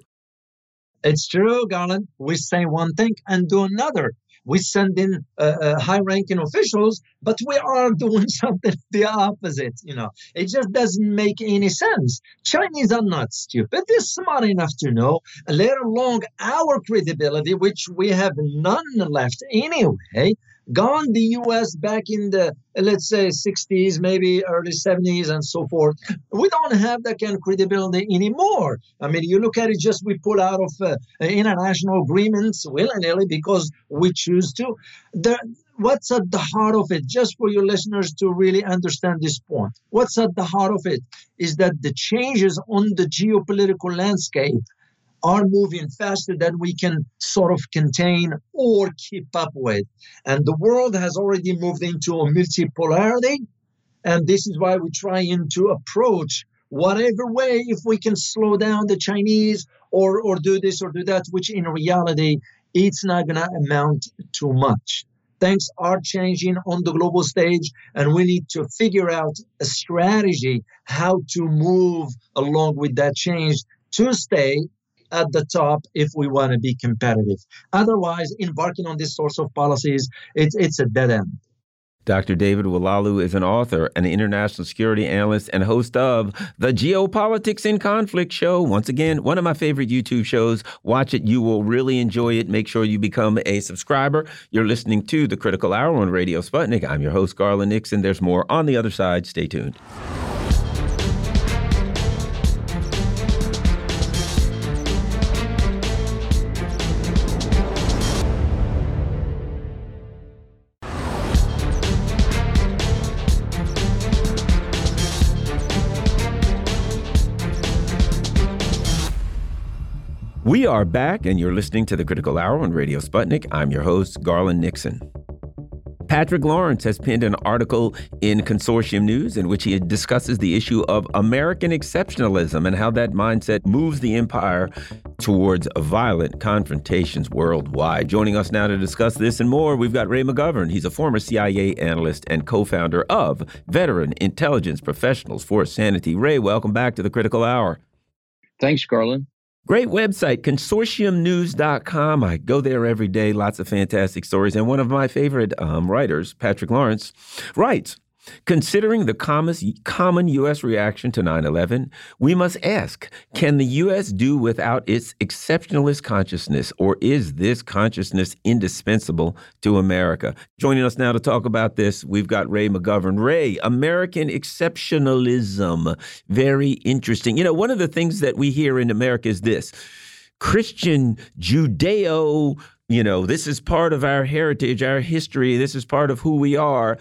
It's true, Garland. We say one thing and do another we send in uh, uh, high-ranking officials, but we are doing something the opposite. You know, it just doesn't make any sense. Chinese are not stupid; they're smart enough to know, let alone our credibility, which we have none left anyway gone the US back in the, let's say, 60s, maybe early 70s, and so forth. We don't have that kind of credibility anymore. I mean, you look at it, just we pull out of uh, international agreements willy-nilly because we choose to. The, what's at the heart of it, just for your listeners to really understand this point, what's at the heart of it is that the changes on the geopolitical landscape are moving faster than we can sort of contain or keep up with. And the world has already moved into a multipolarity. And this is why we're trying to approach whatever way, if we can slow down the Chinese or, or do this or do that, which in reality, it's not going to amount to much. Things are changing on the global stage, and we need to figure out a strategy how to move along with that change to stay at the top if we want to be competitive. Otherwise, embarking on this sorts of policies, it's, it's a dead end. Dr. David Oualaalou is an author, an international security analyst, and host of the Geopolitics in Conflict show. Once again, one of my favorite YouTube shows. Watch it. You will really enjoy it. Make sure you become a subscriber. You're listening to The Critical Hour on Radio Sputnik. I'm your host, Garland Nixon. There's more on the other side. Stay tuned. We are back, and you're listening to the Critical Hour on Radio Sputnik. I'm your host, Garland Nixon. Patrick Lawrence has penned an article in Consortium News in which he discusses the issue of American exceptionalism and how that mindset moves the empire towards violent confrontations worldwide. Joining us now to discuss this and more, we've got Ray McGovern. He's a former CIA analyst and co founder of Veteran Intelligence Professionals for Sanity. Ray, welcome back to the Critical Hour. Thanks, Garland. Great website, consortiumnews.com. I go there every day, lots of fantastic stories. And one of my favorite um, writers, Patrick Lawrence, writes Considering the common U.S. reaction to 9 11, we must ask can the U.S. do without its exceptionalist consciousness, or is this consciousness indispensable to America? Joining us now to talk about this, we've got Ray McGovern. Ray, American exceptionalism. Very interesting. You know, one of the things that we hear in America is this Christian Judeo, you know, this is part of our heritage, our history, this is part of who we are.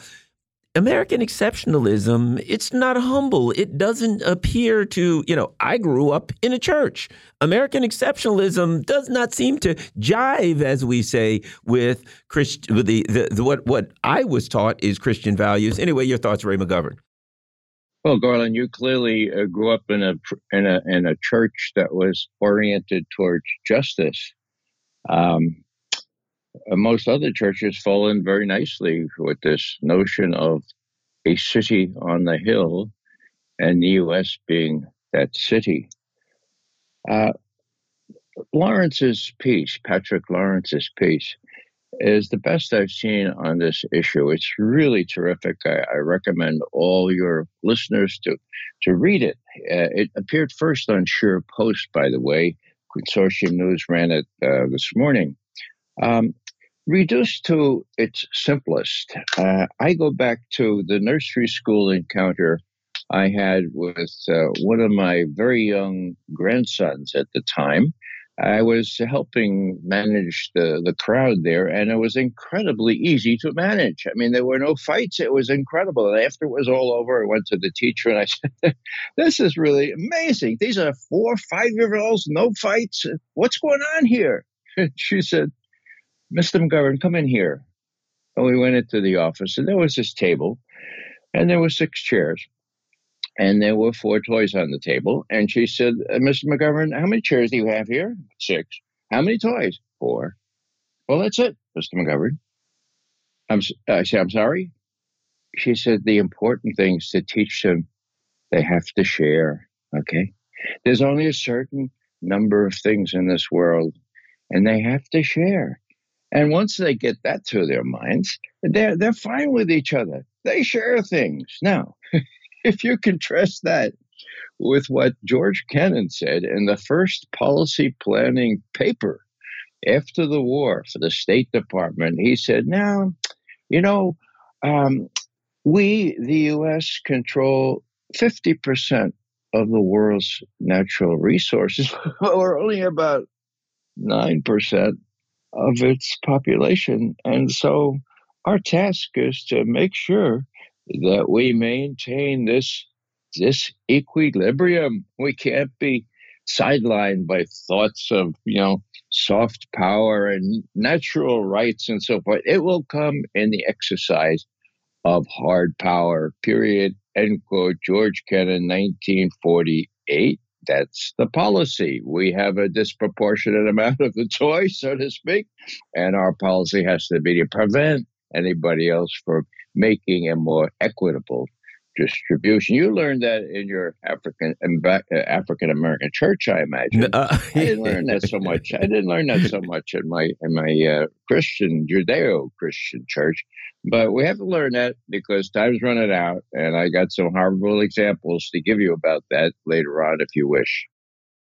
American exceptionalism, it's not humble. It doesn't appear to, you know, I grew up in a church. American exceptionalism does not seem to jive, as we say, with Christ, with the, the, the what what I was taught is Christian values. Anyway, your thoughts, Ray McGovern. Well, Garland, you clearly uh, grew up in a in a in a church that was oriented towards justice. Um, most other churches fall in very nicely with this notion of a city on the hill and the U.S. being that city. Uh, Lawrence's piece, Patrick Lawrence's piece, is the best I've seen on this issue. It's really terrific. I, I recommend all your listeners to to read it. Uh, it appeared first on Sure Post, by the way. Consortium News ran it uh, this morning. Um, reduced to its simplest, uh, I go back to the nursery school encounter I had with uh, one of my very young grandsons at the time. I was helping manage the, the crowd there, and it was incredibly easy to manage. I mean, there were no fights. It was incredible. And after it was all over, I went to the teacher and I said, This is really amazing. These are four, five year olds, no fights. What's going on here? she said, Mr. McGovern, come in here. And we went into the office, and there was this table, and there were six chairs, and there were four toys on the table. And she said, uh, "Mr. McGovern, how many chairs do you have here? Six. How many toys? Four. Well, that's it, Mr. McGovern. I'm, I said, I'm sorry. She said, the important things to teach them, they have to share. Okay. There's only a certain number of things in this world, and they have to share. And once they get that through their minds, they're, they're fine with each other. They share things. Now, if you contrast that with what George Kennan said in the first policy planning paper after the war for the State Department, he said, Now, you know, um, we, the US, control 50% of the world's natural resources, but we're only about 9% of its population. And so our task is to make sure that we maintain this this equilibrium. We can't be sidelined by thoughts of, you know, soft power and natural rights and so forth. It will come in the exercise of hard power, period. End quote. George Kennan, 1948. That's the policy. We have a disproportionate amount of the toy, so to speak, and our policy has to be to prevent anybody else from making a more equitable distribution. You learned that in your African uh, African American church, I imagine. Uh, I didn't learn that so much. I didn't learn that so much in my in my uh, Christian Judeo Christian church. But we have to learn that because time's running out, and I got some horrible examples to give you about that later on if you wish.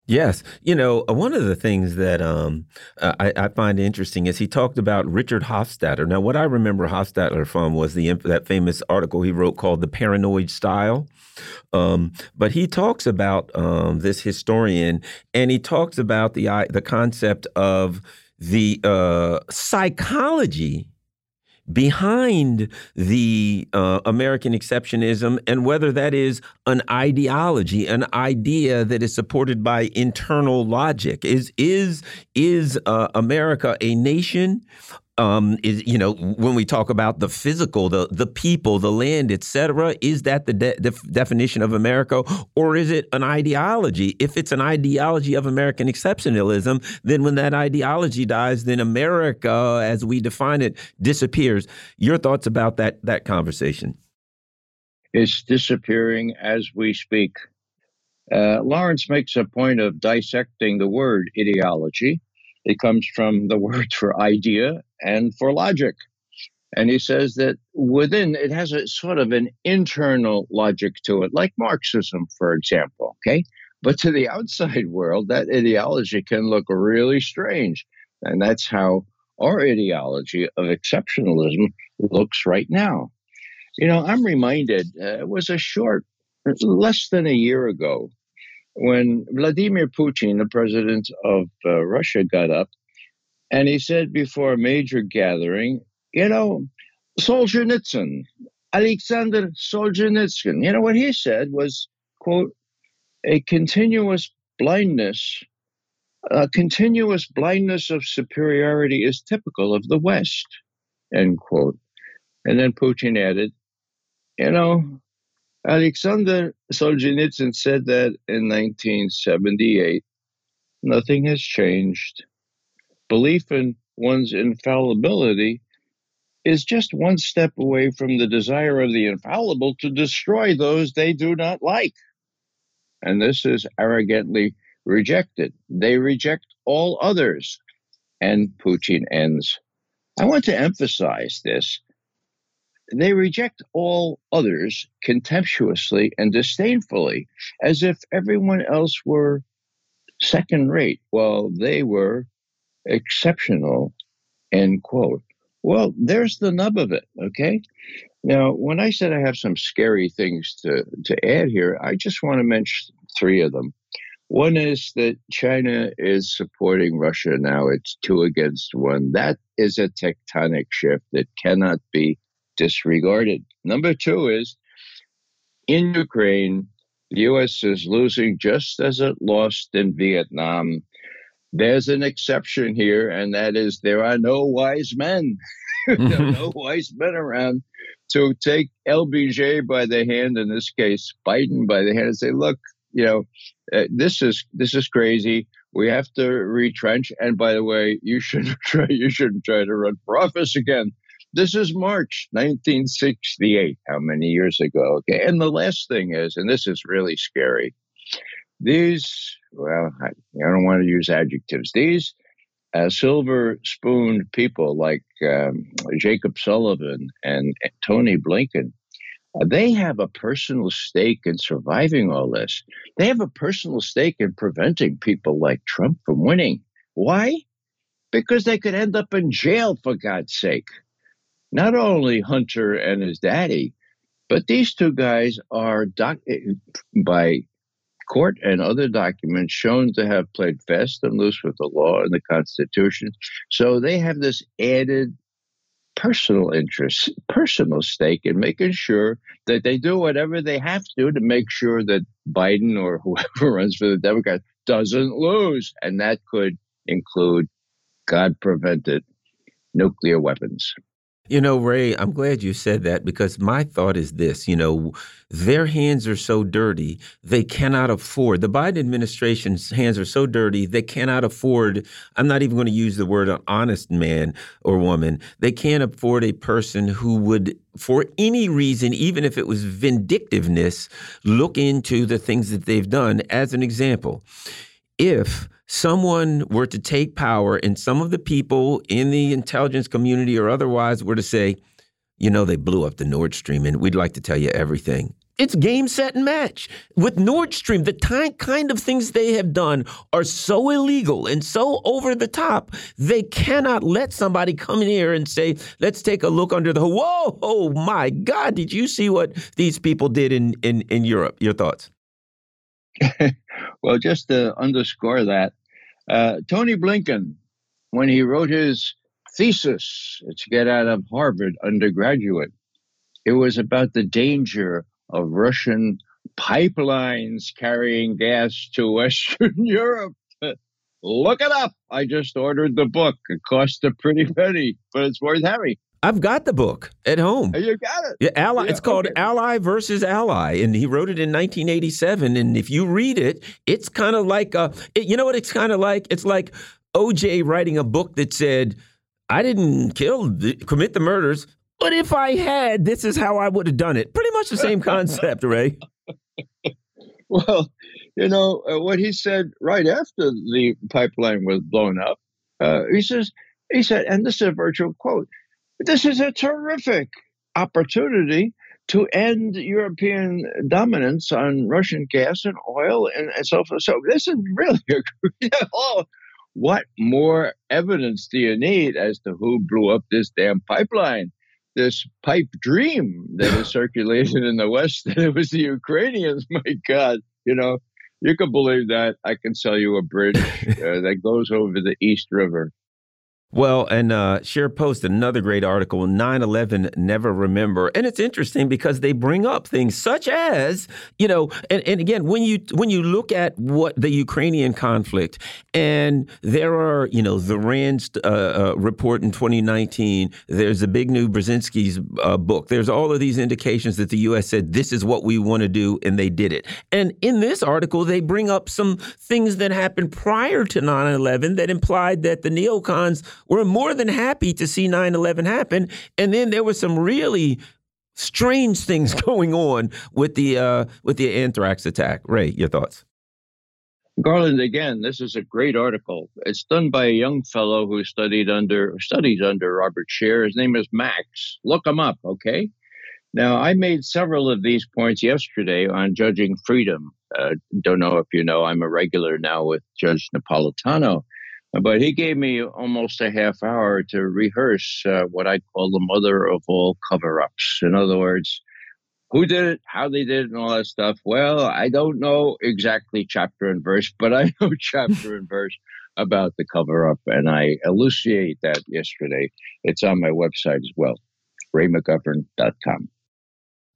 Yes, you know uh, one of the things that um, uh, I, I, find interesting is he talked about Richard Hofstadter. Now, what I remember Hofstadter from was the that famous article he wrote called "The Paranoid Style." Um, but he talks about um, this historian, and he talks about the the concept of the uh, psychology behind the uh, American exceptionism and whether that is an ideology, an idea that is supported by internal logic. Is is is uh, America a nation um, is you know when we talk about the physical, the the people, the land, etc. Is that the de def definition of America, or is it an ideology? If it's an ideology of American exceptionalism, then when that ideology dies, then America, as we define it, disappears. Your thoughts about that that conversation? It's disappearing as we speak. Uh, Lawrence makes a point of dissecting the word ideology it comes from the word for idea and for logic. And he says that within it has a sort of an internal logic to it, like Marxism, for example. Okay. But to the outside world, that ideology can look really strange. And that's how our ideology of exceptionalism looks right now. You know, I'm reminded, uh, it was a short, less than a year ago, when Vladimir Putin, the president of uh, Russia, got up and he said before a major gathering, you know, Solzhenitsyn, Alexander Solzhenitsyn, you know, what he said was, quote, a continuous blindness, a continuous blindness of superiority is typical of the West, end quote. And then Putin added, you know, Alexander Solzhenitsyn said that in 1978. Nothing has changed. Belief in one's infallibility is just one step away from the desire of the infallible to destroy those they do not like. And this is arrogantly rejected. They reject all others. And Putin ends. I want to emphasize this they reject all others contemptuously and disdainfully, as if everyone else were second rate while they were exceptional. End quote. Well, there's the nub of it, okay? Now, when I said I have some scary things to, to add here, I just want to mention three of them. One is that China is supporting Russia now. It's two against one. That is a tectonic shift that cannot be disregarded. Number two is in Ukraine, the U.S. is losing just as it lost in Vietnam. There's an exception here, and that is there are no wise men. no wise men around to take LBJ by the hand, in this case, Biden by the hand, and say, look, you know, uh, this is this is crazy. We have to retrench. And by the way, you shouldn't try. You shouldn't try to run for office again. This is March 1968. How many years ago? Okay. And the last thing is, and this is really scary. These, well, I, I don't want to use adjectives. These uh, silver spooned people like um, Jacob Sullivan and, Tony Blinken, uh, they have a personal stake in surviving all this. They have a personal stake in preventing people like Trump from winning. Why? Because they could end up in jail, for God's sake. Not only Hunter and his daddy, but these two guys are doc- eh, by court and other documents shown to have played fast and loose with the law and the Constitution. So they have this added personal interest, personal stake in making sure that they do whatever they have to to make sure that Biden or whoever runs for the Democrats doesn't lose. And that could include, God prevent it, nuclear weapons. You know, Ray, I'm glad you said that because my thought is this you know, their hands are so dirty, they cannot afford, the Biden administration's hands are so dirty, they cannot afford, I'm not even going to use the word an honest man or woman. They can't afford a person who would, for any reason, even if it was vindictiveness, look into the things that they've done. As an example, if someone were to take power and some of the people in the intelligence community or otherwise were to say, you know, they blew up the Nord Stream and we'd like to tell you everything. It's game, set, and match. With Nord Stream, the kind of things they have done are so illegal and so over the top, they cannot let somebody come in here and say, let's take a look under the Whoa, oh my God, did you see what these people did in, in, in Europe? Your thoughts? well, just to underscore that, uh, Tony Blinken, when he wrote his thesis to get out of Harvard undergraduate, it was about the danger of Russian pipelines carrying gas to Western Europe. Look it up. I just ordered the book. It cost a pretty penny, but it's worth having. I've got the book at home. Oh, you got it. Yeah, Ally. Yeah, it's called okay. Ally versus Ally, and he wrote it in 1987. And if you read it, it's kind of like a, it, you know what it's kind of like? It's like OJ writing a book that said, "I didn't kill, the, commit the murders, but if I had, this is how I would have done it." Pretty much the same concept, Ray. well, you know uh, what he said right after the pipeline was blown up. Uh, he says, he said, and this is a virtual quote. This is a terrific opportunity to end European dominance on Russian gas and oil and, and so forth. So this is really a oh, what more evidence do you need as to who blew up this damn pipeline? This pipe dream that is circulated in the West that it was the Ukrainians. My God, you know, you can believe that. I can sell you a bridge uh, that goes over the East River. Well, and uh, ScheerPost, another great article, 9 11 Never Remember. And it's interesting because they bring up things such as, you know, and, and again, when you when you look at what the Ukrainian conflict, and there are, you know, the RAND uh, uh, report in 2019, there's a big new Brzezinski's uh, book. There's all of these indications that the U.S. said, this is what we want to do, and they did it. And in this article, they bring up some things that happened prior to 9 11 that implied that the neocons were more than happy to see 9 11 happen. And then there were some really strange things going on with the uh, with the anthrax attack. Ray, your thoughts? Garland, again, this is a great article. It's done by a young fellow who studied under studies under Robert Scheer. His name is Max. Look him up, okay? Now, I made several of these points yesterday on judging freedom. Uh, don't know if you know, I'm a regular now with Judge Napolitano. But he gave me almost a half hour to rehearse uh, what I call the mother of all cover ups. In other words, who did it, how they did it, and all that stuff. Well, I don't know exactly chapter and verse, but I know chapter and verse about the cover up, and I elucidate that yesterday. It's on my website as well, raymcgovern.com.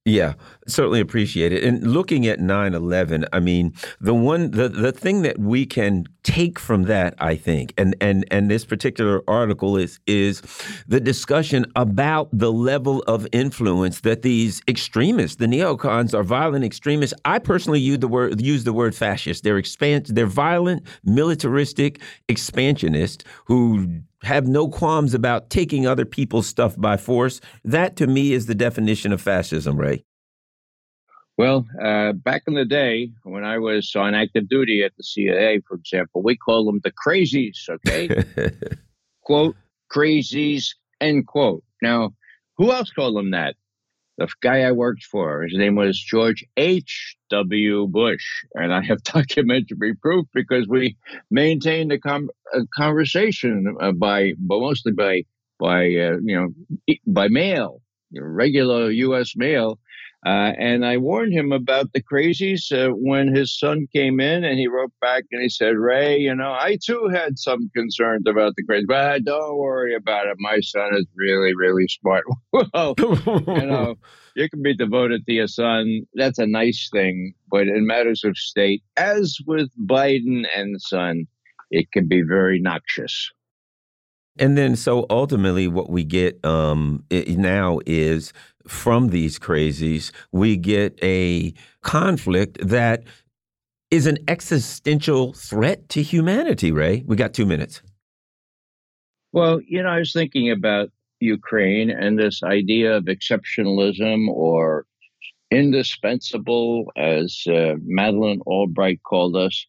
Yeah, certainly appreciate it. And looking at 9/11, I mean, the one the the thing that we can take from that, I think, and and and this particular article is is the discussion about the level of influence that these extremists, the neocons, are violent extremists. I personally use the word use the word fascist. They're expand they're violent, militaristic expansionists who have no qualms about taking other people's stuff by force. That to me is the definition of fascism, Ray. Well, uh, back in the day when I was on active duty at the CIA, for example, we called them the crazies, okay? quote, crazies, end quote. Now, who else called them that? the guy I worked for, his name was George H.W. Bush. And I have documentary proof because we maintained a, com- a conversation uh, by, but mostly by, by, uh, you know, by mail, regular U.S. mail. Uh, and I warned him about the crazies uh, when his son came in and he wrote back and he said, Ray, you know, I too had some concerns about the crazies, but don't worry about it. My son is really, really smart. well, you know, you can be devoted to your son. That's a nice thing. But in matters of state, as with Biden and son, it can be very noxious. And then, so ultimately, what we get um, now is from these crazies, we get a conflict that is an existential threat to humanity, Ray. We got two minutes. Well, you know, I was thinking about Ukraine and this idea of exceptionalism or indispensable, as uh, Madeleine Albright called us.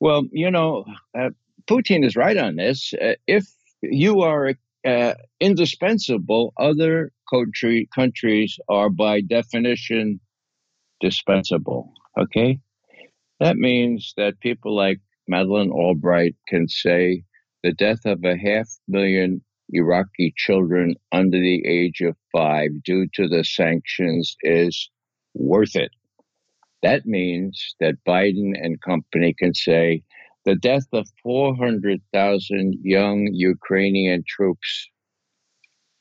Well, you know, uh, Putin is right on this. Uh, if you are uh, indispensable, other country, countries are by definition dispensable. Okay? That means that people like Madeleine Albright can say the death of a half million Iraqi children under the age of five due to the sanctions is worth it. That means that Biden and company can say the death of 400,000 young Ukrainian troops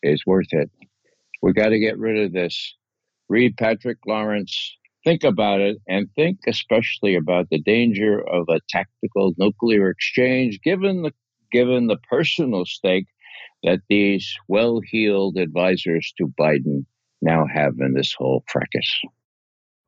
is worth it. We got to get rid of this. Read Patrick Lawrence, think about it, and think especially about the danger of a tactical nuclear exchange, given the given the personal stake that these well-heeled advisors to Biden now have in this whole fracas.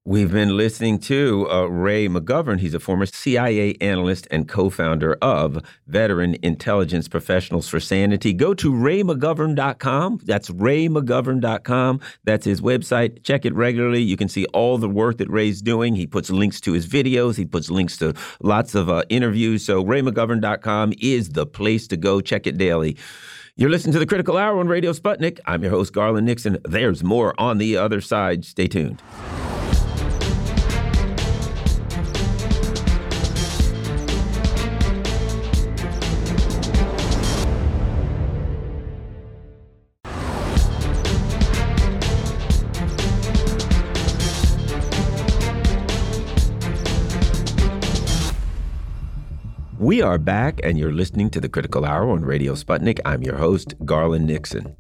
We've been listening to uh, Ray McGovern. He's a former CIA analyst and co founder of Veteran Intelligence Professionals for Sanity. Go to raymcgovern.com. That's raymcgovern.com. That's his website. Check it regularly. You can see all the work that Ray's doing. He puts links to his videos, he puts links to lots of uh, interviews. So, raymcgovern.com is the place to go. Check it daily. You're listening to the Critical Hour on Radio Sputnik. I'm your host, Garland Nixon. There's more on the other side. Stay tuned. We are back, and you're listening to the Critical Hour on Radio Sputnik. I'm your host, Garland Nixon.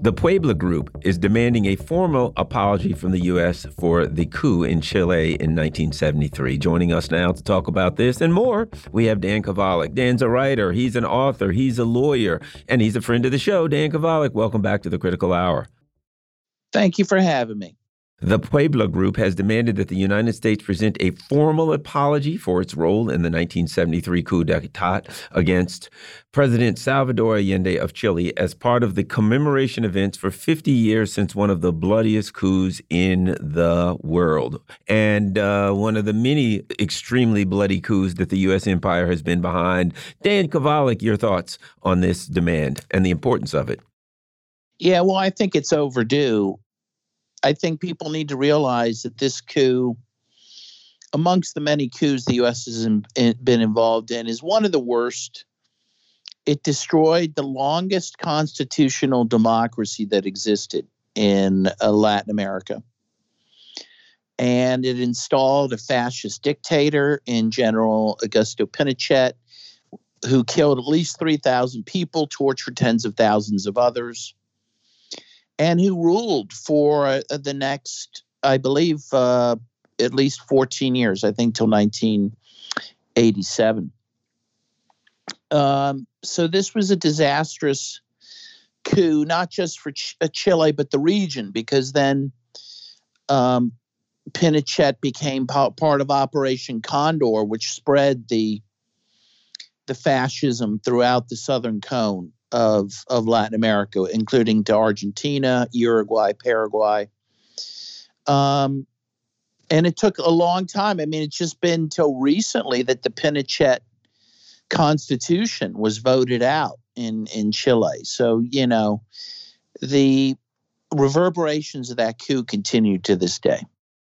The Puebla Group is demanding a formal apology from the U.S. for the coup in Chile in 1973. Joining us now to talk about this and more, we have Dan Kovalik. Dan's a writer, he's an author, he's a lawyer, and he's a friend of the show. Dan Kovalik, welcome back to the Critical Hour. Thank you for having me. The Puebla Group has demanded that the United States present a formal apology for its role in the 1973 coup d'etat against President Salvador Allende of Chile as part of the commemoration events for 50 years since one of the bloodiest coups in the world and uh, one of the many extremely bloody coups that the U.S. empire has been behind. Dan Kovalik, your thoughts on this demand and the importance of it? Yeah, well, I think it's overdue. I think people need to realize that this coup, amongst the many coups the U.S. has in, in, been involved in, is one of the worst. It destroyed the longest constitutional democracy that existed in uh, Latin America. And it installed a fascist dictator in General Augusto Pinochet, who killed at least 3,000 people, tortured tens of thousands of others and who ruled for uh, the next, I believe, uh, at least 14 years, I think till 1987. Um, so this was a disastrous coup, not just for Ch- uh, Chile, but the region, because then um, Pinochet became part of Operation Condor, which spread the the fascism throughout the southern cone of of Latin America, including to Argentina, Uruguay, Paraguay. Um, and it took a long time. I mean, it's just been until recently that the Pinochet constitution was voted out in in Chile. So you know, the reverberations of that coup continue to this day.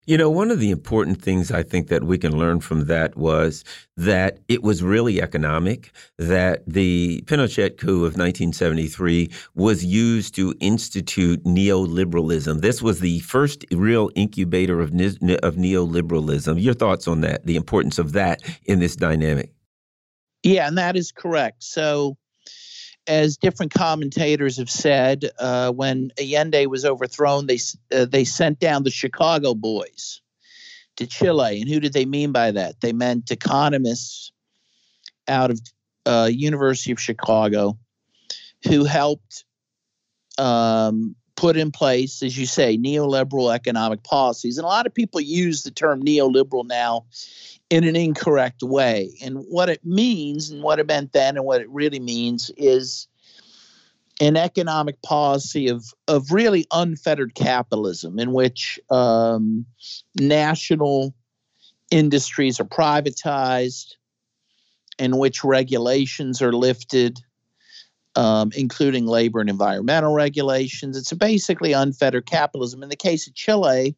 You know, one of the important things I think that we can learn from that was that it was really economic, that the Pinochet coup of 1973 was used to institute neoliberalism. This was the first real incubator of, of neoliberalism. Your thoughts on that, the importance of that in this dynamic? Yeah, and that is correct. So, as different commentators have said, uh, when Allende was overthrown, they uh, they sent down the Chicago boys to Chile, and who did they mean by that? They meant economists out of uh, University of Chicago who helped um, put in place, as you say, neoliberal economic policies. And a lot of people use the term neoliberal now in an incorrect way. And what it means and what it meant then and what it really means is an economic policy of, of really unfettered capitalism in which um, national industries are privatized, in which regulations are lifted, um, including labor and environmental regulations. It's basically unfettered capitalism. In the case of Chile,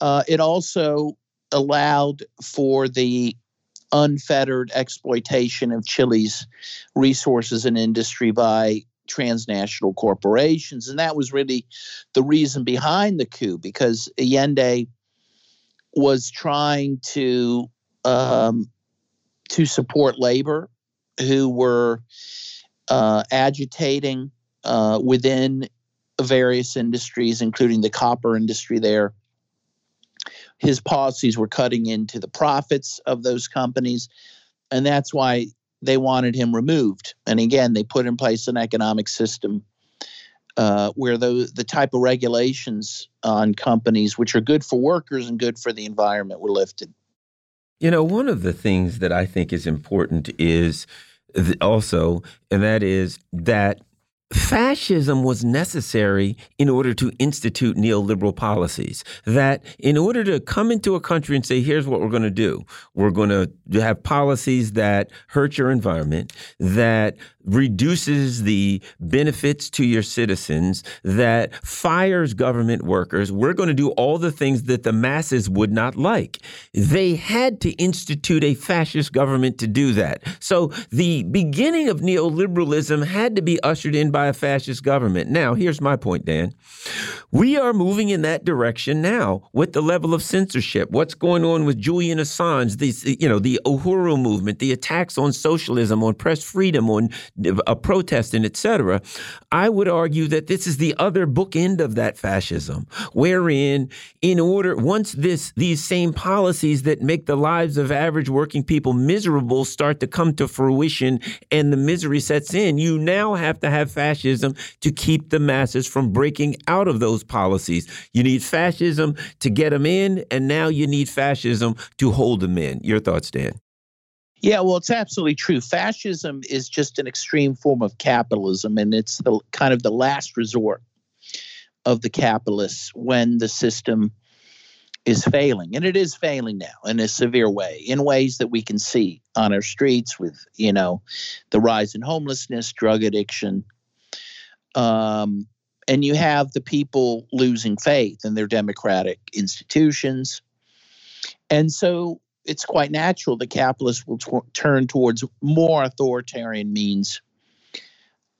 uh, it also allowed for the unfettered exploitation of Chile's resources and industry by transnational corporations. And that was really the reason behind the coup, because Allende was trying to um, to support labor who were uh, agitating uh, within various industries, including the copper industry there, his policies were cutting into the profits of those companies. And that's why they wanted him removed. And again, they put in place an economic system uh, where the, the type of regulations on companies, which are good for workers and good for the environment, were lifted. You know, one of the things that I think is important is also, and that is that fascism was necessary in order to institute neoliberal policies. That in order to come into a country and say, here's what we're going to do, we're going to have policies that hurt your environment, that reduces the benefits to your citizens, that fires government workers. We're going to do all the things that the masses would not like. They had to institute a fascist government to do that. So the beginning of neoliberalism had to be ushered in by a fascist government. Now, here's my point, Dan. We are moving in that direction now with the level of censorship. What's going on with Julian Assange, the, you know, the Uhuru movement, the attacks on socialism, on press freedom, on a protesting, etc. I would argue that this is the other bookend of that fascism, wherein, in order, once this these same policies that make the lives of average working people miserable start to come to fruition and the misery sets in, you now have to have fascism to keep the masses from breaking out of those policies. You need fascism to get them in, and now you need fascism to hold them in. Your thoughts, Dan? Yeah, well, it's absolutely true. Fascism is just an extreme form of capitalism, and it's the kind of the last resort of the capitalists when the system is failing, and it is failing now in a severe way, in ways that we can see on our streets with you know the rise in homelessness, drug addiction, um, and you have the people losing faith in their democratic institutions, and so it's quite natural that capitalists will turn towards more authoritarian means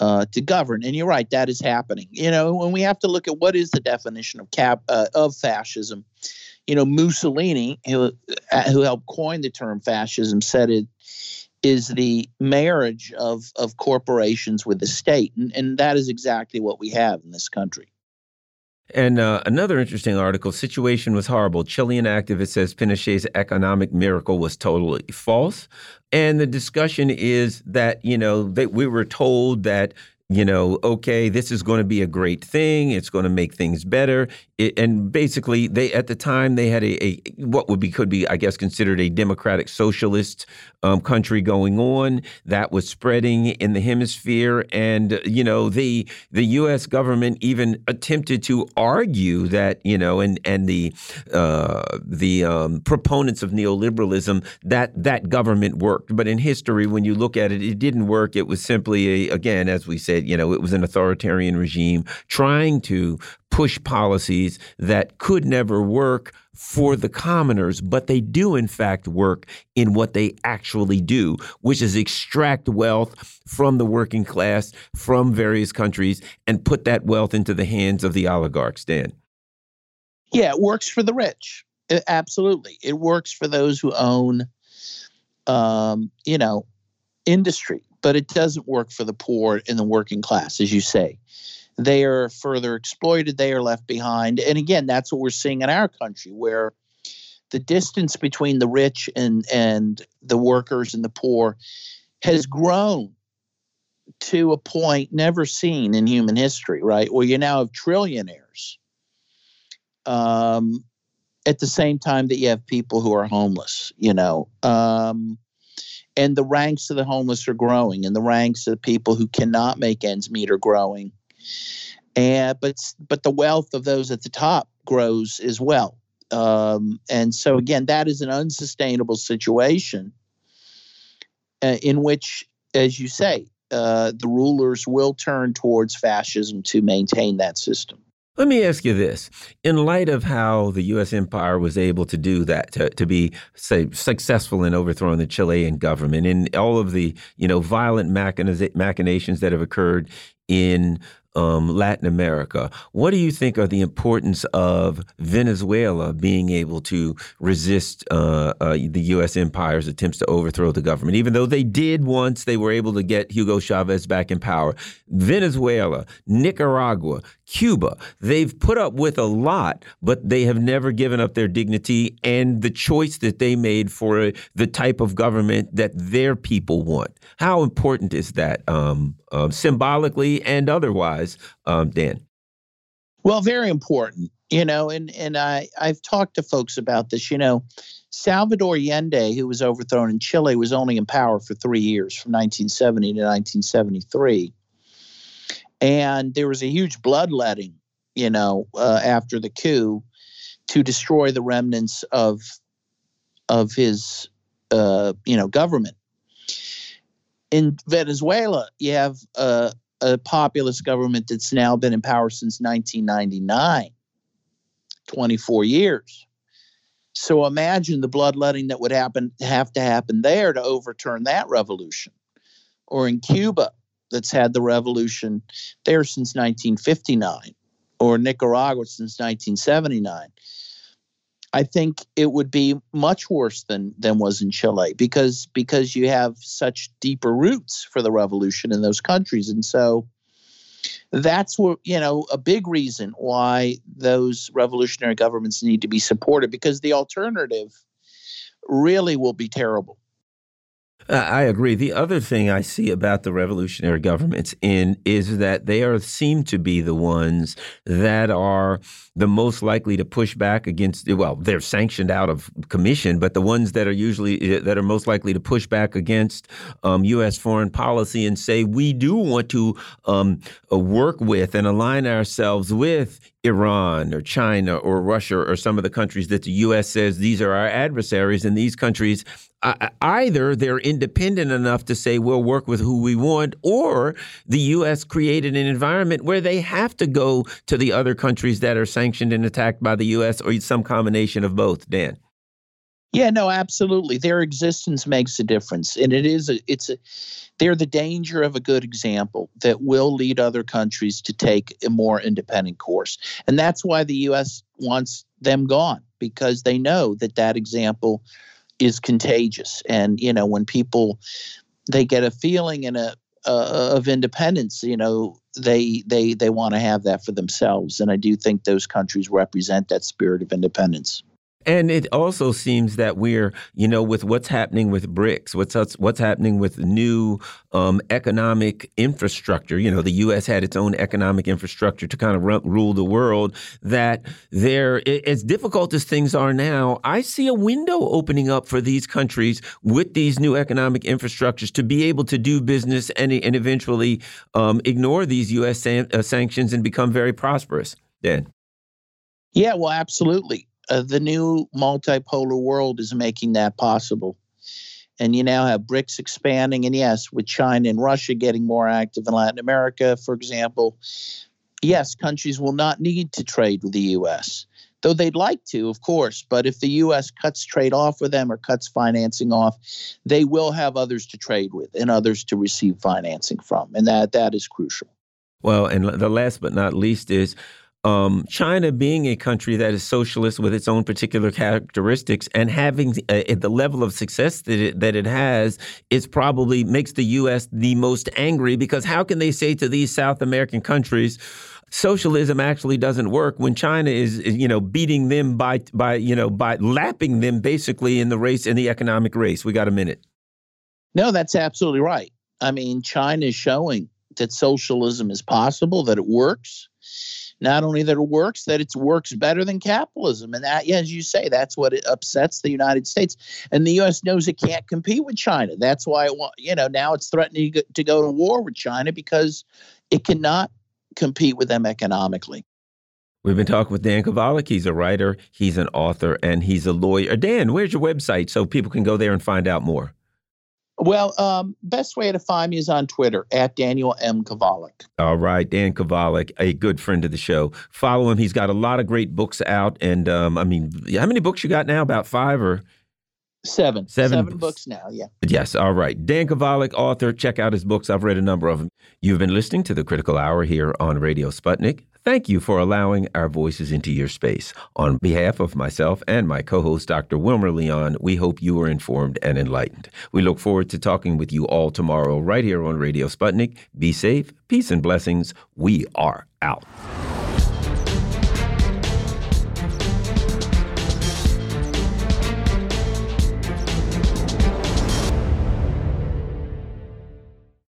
uh, to govern. And you're right, that is happening. You know, and we have to look at what is the definition of cap uh, of fascism. You know, Mussolini, who uh, who helped coin the term fascism, said it is the marriage of of corporations with the state, and, and that is exactly what we have in this country. And uh, another interesting article situation was horrible. Chilean activist says Pinochet's economic miracle was totally false. And the discussion is that, you know, that we were told that you know, okay, this is going to be a great thing. It's going to make things better. It, and basically, they at the time they had a, a, what would be could be I guess considered a democratic socialist um, country going on that was spreading in the hemisphere, and you know the the U.S. government even attempted to argue that you know and and the uh, the um, proponents of neoliberalism that that government worked, but in history, when you look at it, it didn't work. It was simply a, again, as we said you know, it was an authoritarian regime trying to push policies that could never work for the commoners, but they do in fact work in what they actually do, which is extract wealth from the working class, from various countries, and put that wealth into the hands of the oligarchs, Dan. Yeah, it works for the rich. It, absolutely. It works for those who own, um, you know, industry but it doesn't work for the poor and the working class, as you say. They are further exploited, they are left behind. And again, that's what we're seeing in our country, where the distance between the rich and, and the workers and the poor has grown to a point never seen in human history, right? Where you now have trillionaires um, at the same time that you have people who are homeless, you know. Um, and the ranks of the homeless are growing and the ranks of the people who cannot make ends meet are growing. And but but the wealth of those at the top grows as well. Um, and so again that is an unsustainable situation uh, in which as you say uh, the rulers will turn towards fascism to maintain that system let me ask you this. In light of how the U.S. empire was able to do that, to, to be, say, successful in overthrowing the Chilean government and all of the, you know, violent machinations that have occurred in um, Latin America. What do you think are the importance of Venezuela being able to resist uh, uh, the U.S. empire's attempts to overthrow the government? Even though they did once, they were able to get Hugo Chavez back in power. Venezuela, Nicaragua, Cuba, they've put up with a lot, but they have never given up their dignity and the choice that they made for the type of government that their people want. How important is that um, uh, symbolically and otherwise, um, Dan? Well, very important. You know, and and I I've talked to folks about this. You know, Salvador Allende, who was overthrown in Chile, was only in power for three years, from 1970 to 1973 and there was a huge bloodletting, you know, uh, after the coup to destroy the remnants of of his, uh, you know, government. In Venezuela, you have a, a populist government that's now been in power since 1999, 24 years. So imagine the bloodletting that would happen have to happen there to overturn that revolution. Or in Cuba, that's had the revolution there since 1959 or Nicaragua since 1979. I think it would be much worse than than was in Chile because because you have such deeper roots for the revolution in those countries, and so that's what you know a big reason why those revolutionary governments need to be supported because the alternative really will be terrible. I agree. The other thing I see about the revolutionary governments in is that they are seem to be the ones that are the most likely to push back against. Well, they're sanctioned out of commission, but the ones that are usually that are most likely to push back against um, U.S. foreign policy and say we do want to um, work with and align ourselves with Iran or China or Russia or some of the countries that the U.S. says these are our adversaries, and these countries uh, uh, either they're independent enough to say we'll work with who we want, or the U.S. created an environment where they have to go to the other countries that are sanctioned and attacked by the U.S. or some combination of both. Dan. Yeah, no, absolutely. Their existence makes a difference, and it is a, it's a, they're the danger of a good example that will lead other countries to take a more independent course, and that's why the U.S. wants them gone because they know that that example is contagious. And you know, when people they get a feeling and a uh, of independence, you know, they they they want to have that for themselves, and I do think those countries represent that spirit of independence. And it also seems that we're, you know, with what's happening with BRICS, what's what's happening with new um, economic infrastructure. You know, the U.S. had its own economic infrastructure to kind of rule the world. That there, as difficult as things are now, I see a window opening up for these countries with these new economic infrastructures to be able to do business and, and eventually um, ignore these U.S. San uh, sanctions and become very prosperous. Dan. Yeah, well, absolutely uh, the new multipolar world is making that possible. And you now have BRICS expanding, and yes, with China and Russia getting more active in Latin America, for example, yes, countries will not need to trade with the U.S., though they'd like to, of course. But if the U.S. cuts trade off with them or cuts financing off, they will have others to trade with and others to receive financing from, and that that is crucial. Well, and the last but not least is um, China being a country that is socialist with its own particular characteristics and having uh, the level of success that it, that it has is probably makes the U.S. the most angry because how can they say to these South American countries, socialism actually doesn't work when China is, you know, beating them by by you know by lapping them basically in the race in the economic race. We got a minute. No, that's absolutely right. I mean, China is showing that socialism is possible, that it works not only that it works, that it works better than capitalism. And that, as you say, that's what it upsets the United States. And the U.S. knows it can't compete with China. That's why, it, you know, now it's threatening to go to war with China because it cannot compete with them economically. We've been talking with Dan Kovalik. He's a writer, he's an author, and he's a lawyer. Dan, where's your website so people can go there and find out more? Well, um, best way to find me is on Twitter at Daniel M. Kovalik. All right, Dan Kovalik, a good friend of the show. Follow him. He's got a lot of great books out, and um, I mean, how many books you got now? About five or seven? Seven, seven books now. Yeah. Yes. All right. Dan Kovalik, author. Check out his books. I've read a number of them. You've been listening to the Critical Hour here on Radio Sputnik. Thank you for allowing our voices into your space. On behalf of myself and my co host, Dr. Wilmer Leon, we hope you are informed and enlightened. We look forward to talking with you all tomorrow, right here on Radio Sputnik. Be safe, peace, and blessings. We are out.